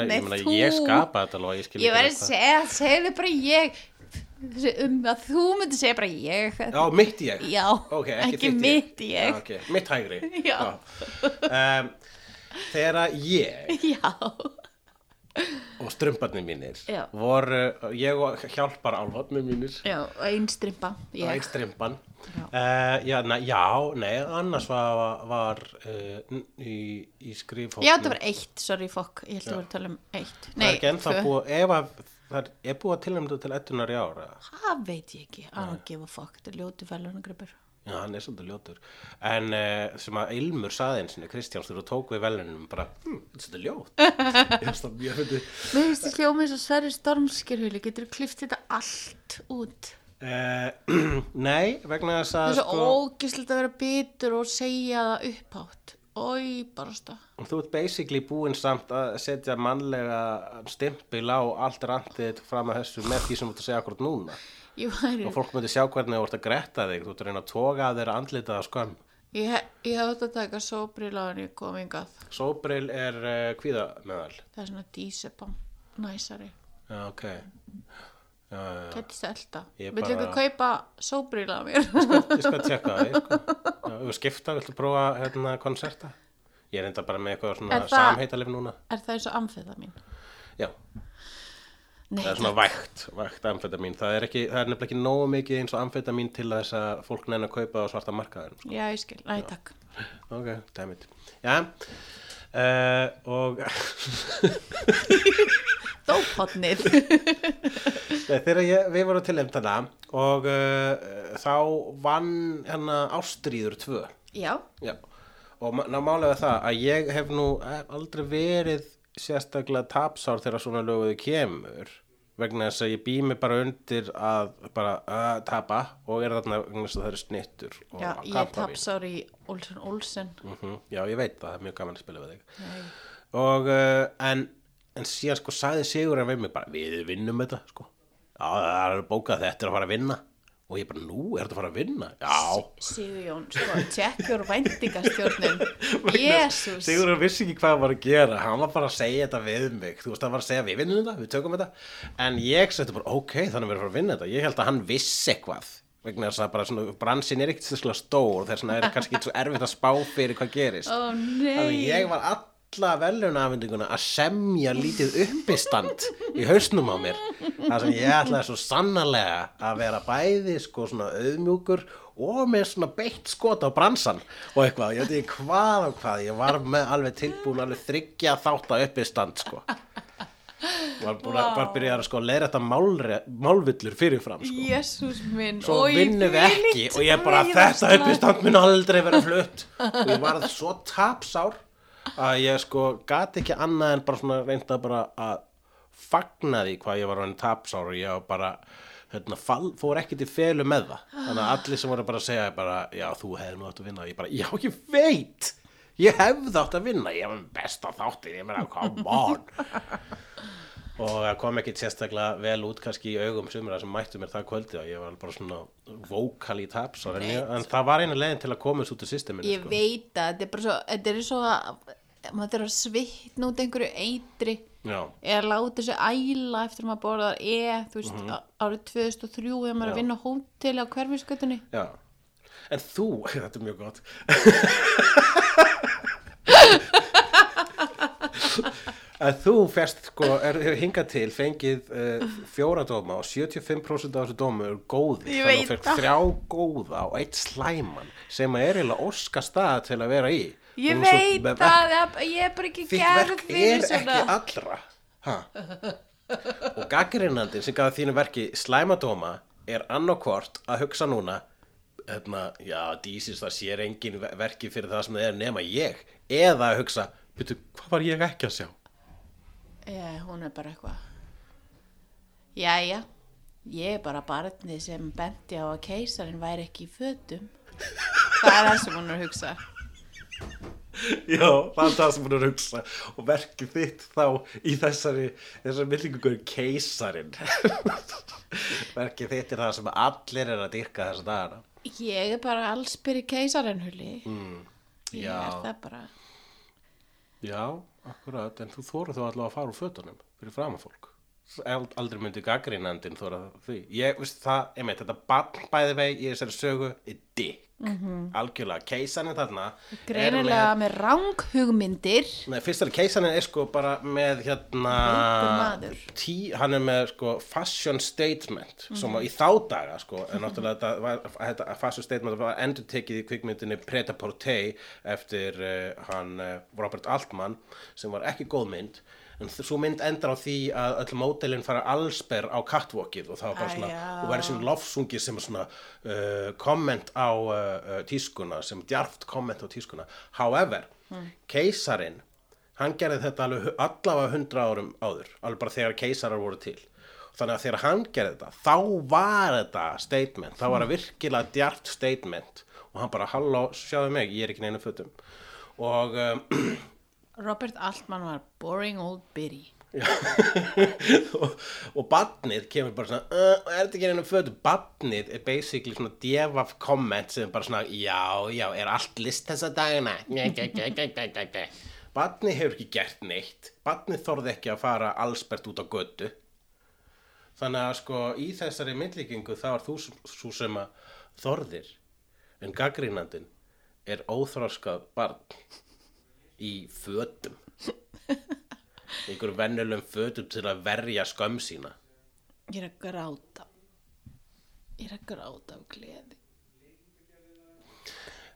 S2: Nei,
S1: ég
S2: þú-
S1: ég skapaði þetta alveg, ég
S2: ég
S1: ekki
S2: að segja, segðu bara ég um að þú myndir segja bara ég
S1: Já, mitt ég.
S2: Já,
S1: Ok, ekki,
S2: ekki mitt ég.
S1: Já, ok, mitt hægri. Um, þegar ég
S2: já,
S1: og strumparnir mínir
S2: Já.
S1: voru, ég og hjálpar álfarnir mínir,
S2: já, einn strimpa
S1: eitt
S2: ég,
S1: strimpan. Uh, já, na, já, nei, annars var, var uh, í, í skrifhóknum.
S2: já, það var eitt, sorry fokk ég held að vera að tala um eitt
S1: Það er búið, að það er, er búið að tilnæmdu til eddunar í ára.
S2: það veit ég ekki, I don't give a fuck þetta er ljóti fælunargripur
S1: Já, hann er svolítið ljótur. En uh, sem að Ilmur saði eins og Kristjáns þú tók við velunum bara, hm, þetta er ljót. ég finnst það mjög fyndið.
S2: mér finnst það hljómið svo Sverri Stormskirhuli getur þú klift þetta allt út
S1: Uh, nei, vegna þess
S2: það
S1: að
S2: er svo
S1: sko,
S2: ógislegt að vera bitur og segja það upphátt oi, bara stað
S1: þú ert basically búinn samt að setja mannlega stimpil á allt randið fram að þessu með því sem þú ert að segja akkurat núna.
S2: Væri
S1: Og fólk myndi sjá hvernig þú ert að gretta þig, þú ert að reyna að toga að þeirra andlitað á skömm.
S2: Ég, ég hef þetta að taka sóbril á henni kom hingað.
S1: Sóbril er uh, kvíða meðal.
S2: Það er svona dísepam, næsari.
S1: Já, ok.
S2: Selta.
S1: Ég
S2: Vill
S1: bara-
S2: ykkur kaupa sóbril á mér?
S1: Ég skal tjekka það, sko. Skipta, viltu prófa hérna konserta? Ég er enda bara með eitthvað svona
S2: það-
S1: samheitalif núna.
S2: er það eins og amfetamin?
S1: Já,
S2: Nei,
S1: það er svona vægt, vægt amfetamin. Það er, ekki, það er nefnilega ekki nógu mikið eins og amfetamin til þess að fólk neina að kaupa á svarta markaðin. Sko.
S2: Já, ég skil. Næ, takk.
S1: Ok, damn it. Já, uh, og
S2: Dóphotnið.
S1: Nei, þegar ég, við vorum til þarna og uh, þá vann hérna Ástríður 2.
S2: Já,
S1: Já, og ná málega það að ég hef nú eh, aldrei verið sérstaklega tapsár þegar svona löguðu kemur vegna þess að ég bý mig bara undir að bara uh, tapa og er þarna vegna þess að það eru snittur
S2: já, ég tapsár í Olsen Olsen.
S1: Mhm, Já, ég veit það, það er mjög gaman að spila við þig
S2: Nei.
S1: og uh, en, en síðan sko sagði Sigur við mig bara, við vinnum þetta sko já, það er bókað þetta er að fara að vinna og ég bara, nú, er þetta að fara að vinna? Já,
S2: Sigurjón, sko, tjekkur væntingastjórnun. Jésús
S1: Sigurður vissi ekki hvað hann var að gera. Hann var bara að segja þetta við mig. Þú veist, hann var að segja við vinnum þetta, við tökum þetta. En ég setti bara, ok, þannig við erum að fara að vinna þetta. Ég held að hann vissi eitthvað. Vegna þess að bara svona, bransin er ekkert þesslega stór. Þess vegna er kannski svo erfitt að spá fyrir hvað gerist.
S2: Ó
S1: þannig
S2: nei
S1: ég var alla velunafendinguna að semja lítið uppistand í hausnum á mér. Þar sem ég ætlaði svo sannarlega að vera bæði sko svona auðmjúkur og með svona beitt skot á bransan og eitthvað, ég veit ekki hvað og hvað ég var með alveg tilbúin alveg þryggja þátt að uppistand sko. Var, að, var byrjað að sko leira þetta málvillur fyrirfram sko.
S2: Jésús minn
S1: svo vinnum við ekki og ég bara þetta uppistand mun aldrei vera flutt. Og ég varð svo tapsár að ég sko gat ekki annað en bara svona reynda bara að fagna því hvað ég var hann tapsár og ég var bara hérna, fall, fór ekki til felu með það. Þannig að allir sem voru bara að segja bara, já þú hefði nú átt að vinna. Ég bara, já ég veit. Ég hefði átt að vinna, ég var besta þáttir ég meina, come on. Og það kom ekki sérstaklega vel út kannski í augum sumra sem mættu mér það kvöldi og ég var bara svona vókal í taps en, það var einu leiðin til að komast út úr systeminu
S2: Ég
S1: sko.
S2: veit að þetta er bara svo Þetta er svo maður er að svitna út einhverju eitri
S1: Já,
S2: eða láta þessu æla eftir að maður borðar e, þú veist,
S1: Mhm.
S2: á- árið 2003 þegar maður að vinna hóteli á hverfiskötunni
S1: já. En þú, þetta er mjög gott. Að þú fest sko, er, er hingað til fengið uh, fjóra dóma og 75% af þessu dómu er góði þannig að þú
S2: það.
S1: þrjá góða og eitt slæman sem er eiginlega óska stað til að vera í
S2: Ég veit að ég- er bara ekki
S1: þitt
S2: gerð
S1: verk
S2: fyrir
S1: er
S2: svona
S1: ekki allra. Ha. og gaggrinnandinn sem gaf þínu verki slæmadóma er annarkvort að hugsa núna hérna, já, dísist það sér engin ver- verki fyrir það sem það er nema ég eða að hugsa, veitu, hvað var ég ekki að sjá?
S2: Já, hún er bara eitthvað. Jæja Ég er bara barnið sem benti á að keisarinn væri ekki í fötum. Það er það sem hún er að hugsa
S1: já, það er það sem hún er að hugsa. Og verkið þitt þá í þessari þessari millingu keisarinn. Verkið þitt er það sem allir er að dyrka þessa dagana.
S2: Ég er bara allsbyrri keisarinn hulli.
S1: Mm,
S2: Ég er það bara.
S1: Já, akkurat, en þú þóru þá allavega að fara úr fötunum fyrir frama fólk. Ald- Aldrei myndi gaggrínandinn þóra því. Ég, veist það, ég meit, þetta barn bæði veg í þessari sögu er dick. Algjörlega, keisanin þarna
S2: Greinilega með rang hugmyndir
S1: Nei, fyrst er keisanin er sko bara með hérna tí, hann er með sko fashion statement sem að í þá daga sko en náttúrulega þetta, var, þetta fashion statement var endur tekið í kvikmyndinni Preta Portei eftir uh, hann uh, Robert Altman sem var ekki góð mynd en svo mynd endar á því að öll mótelin fara allsber á catwalkið og það var bara svona
S2: já.
S1: og verið svona lofsungi sem er svona uh, komment á uh, uh, tískuna sem djarft komment á tískuna. However, keisarin hann gerði þetta allavega hundra árum áður, alveg bara þegar keisarar voru til. Þannig að þegar hann gerði þetta þá var þetta statement þá var það virkilega djart statement. Og hann bara, halló, sjáðu mig ég er ekki neina fötum. Og um,
S2: Robert Altman var boring old biddy.
S1: Og, og badnið kemur bara svona uh, er þetta ekki einu fötu badnið er basically svona devaf comment sem er bara svona já, já, er allt list þessa dagina badnið hefur ekki gert neitt. Badnið þorði ekki að fara allsbert út á götu. Þannig að sko í þessari myndlíkingu þá er þú svo sem að þorðir. En gaggrínandinn er óþroskað barn í fötum. Einhverjum venjulegum fötum til að verja skömm sína.
S2: Ég er að gráta. Ég er að gráta af gleði.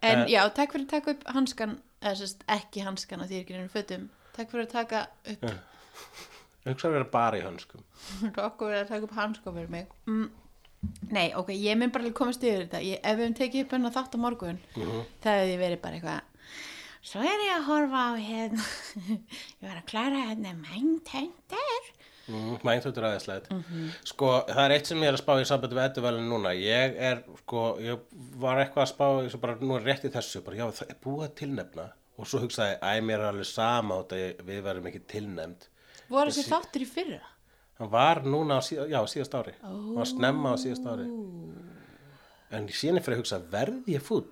S2: En
S1: Eh.
S2: já, takk fyrir að taka upp hanskan eða sérst ekki hanskan að því er ekki nefnir fötum. Takk fyrir að taka upp
S1: einhvers að vera bara í hönskum
S2: okkur verið að taka upp hanskan fyrir mig. Mm. Nei, ok, ég mun bara alveg komast yfir þetta. Ég, Ef við höfum tekið upp hennar þátt á morgun það hefði verið bara eitthvað Svo er ég að horfa á hérna Ég var að klára hérna Mindhunter.
S1: Mm, mænþjóttur aðeinslega sko það er eitt sem ég er að spá í sambandi við edduvelin núna. Ég er sko ég var eitthvað að spá ég svo bara nú er rétt í þessu bara já það er búið að tilnefna. Og svo hugsaði, æ, mér er alveg sama að ég- við verðum ekki tilnæmd
S2: Voru þessi þáttur í fyrra?
S1: hann var núna á síða, já, síðast ári. Hann var snemma á síðast ári. En síðan er fyrir að hugsa verði ég fúll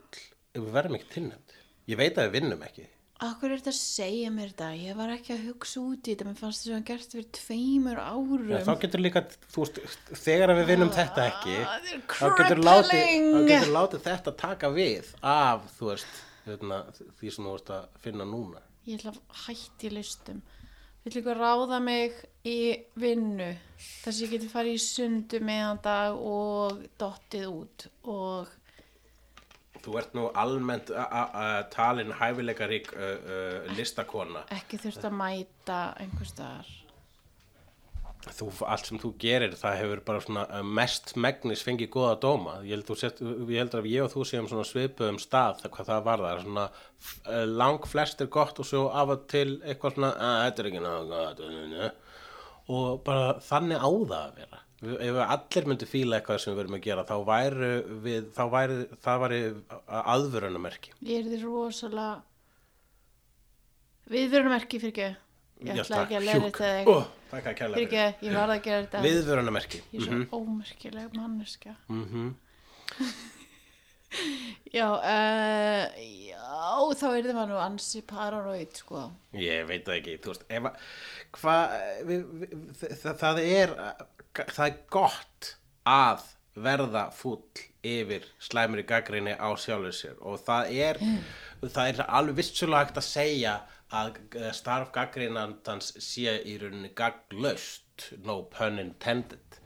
S1: ef við verðum ekki tilnæmd ég veit að við vinnum ekki
S2: Akkur er þetta að segja mér þetta? Ég var ekki að hugsa út í þetta, mér fannst þess að hann gert fyrir tveimur árum.
S1: Já, þá getur líka, þú veist, þegar við vinnum þetta ekki, þá getur
S2: crippling.
S1: þá getur látið þetta taka við af, þú veist, hérna, því sem þú veist að finna núna.
S2: Ég ætla að hætti listum. Vill ykkur ráða mig í vinnu þess að ég geti farið í sundu meðan dag og dottið út og
S1: Þú ert nú almennt talin hæfileikarík uh, uh, listakona.
S2: ekki þurft að mæta einhver staðar.
S1: Þú, allt sem þú gerir, það hefur bara svona mest megnis fengið góða dóma. Ég held, þú sett, ég held að ég og þú séum svona svipuðum stað, hvað það var það. Svona lang flest er gott og svo af og til eitthvað svona, að þetta er ekki uh." Og bara þannig á það að vera. Ef allir myndu fíla eitthvað sem við verðum að gera, þá væri, við, þá væri það væri aðvörunamerki.
S2: Ég er því rosalega viðvörunamerki fyrir ekki. Ég ætla ekki að leira þetta
S1: Ó,
S2: þig.
S1: Takk að kærlega
S2: Fyrir ekki, ég varð að gera þetta.
S1: Viðvörunamerki.
S2: Ég er svo ómerkileg manneskja.
S1: Mm
S2: Já, uh, já, þá er það nú ansi paranoid, sko.
S1: Ég veit það ekki, þú veist, ef að, hvað, það, það er, það er gott að verða fúll yfir slæmri gaggrinni á sjálfur sér. Og það er, það er alveg vissulega hægt að segja að eh, starf gaggrinandans sé í rauninni gagnlaust, no pun intended,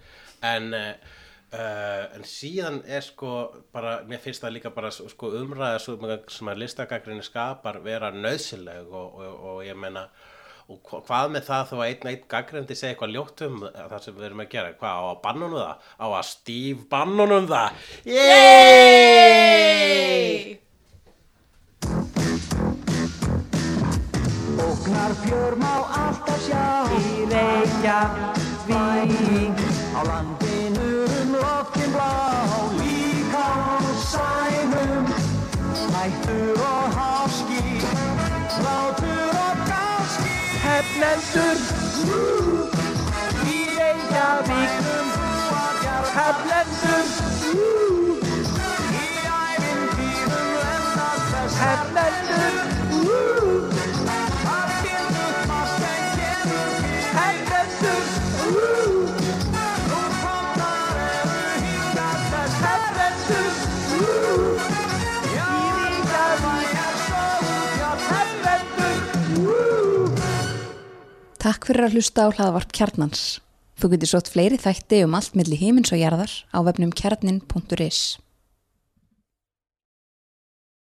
S1: en, uh, en síðan er sko bara, mér finnst það líka bara sko umræða sem að listagagrinni skapar vera nöðsileg og, og, og ég meina og hva- hvað með það þó að einn einn gaggrindi segja eitthvað ljótt um það sem við erum að gera? Hvað á að bannunum það? Á að stíf bannunum það? Yey!
S11: Ógnar fjör má alltaf sjá. Í Reykjavík. Á landinu um loftin blá. Líka á sænum. Hættur og háski Látur Hefnendur Í Reykjavík. Hefnendur Í ævintýrum lendast þess. Hefnendur
S9: Takk fyrir að hlusta á hlaðvarp kjarnans. Þú getur sótt fleiri þætti um allt milli himins og jarðar á vefnum kjarnin.is.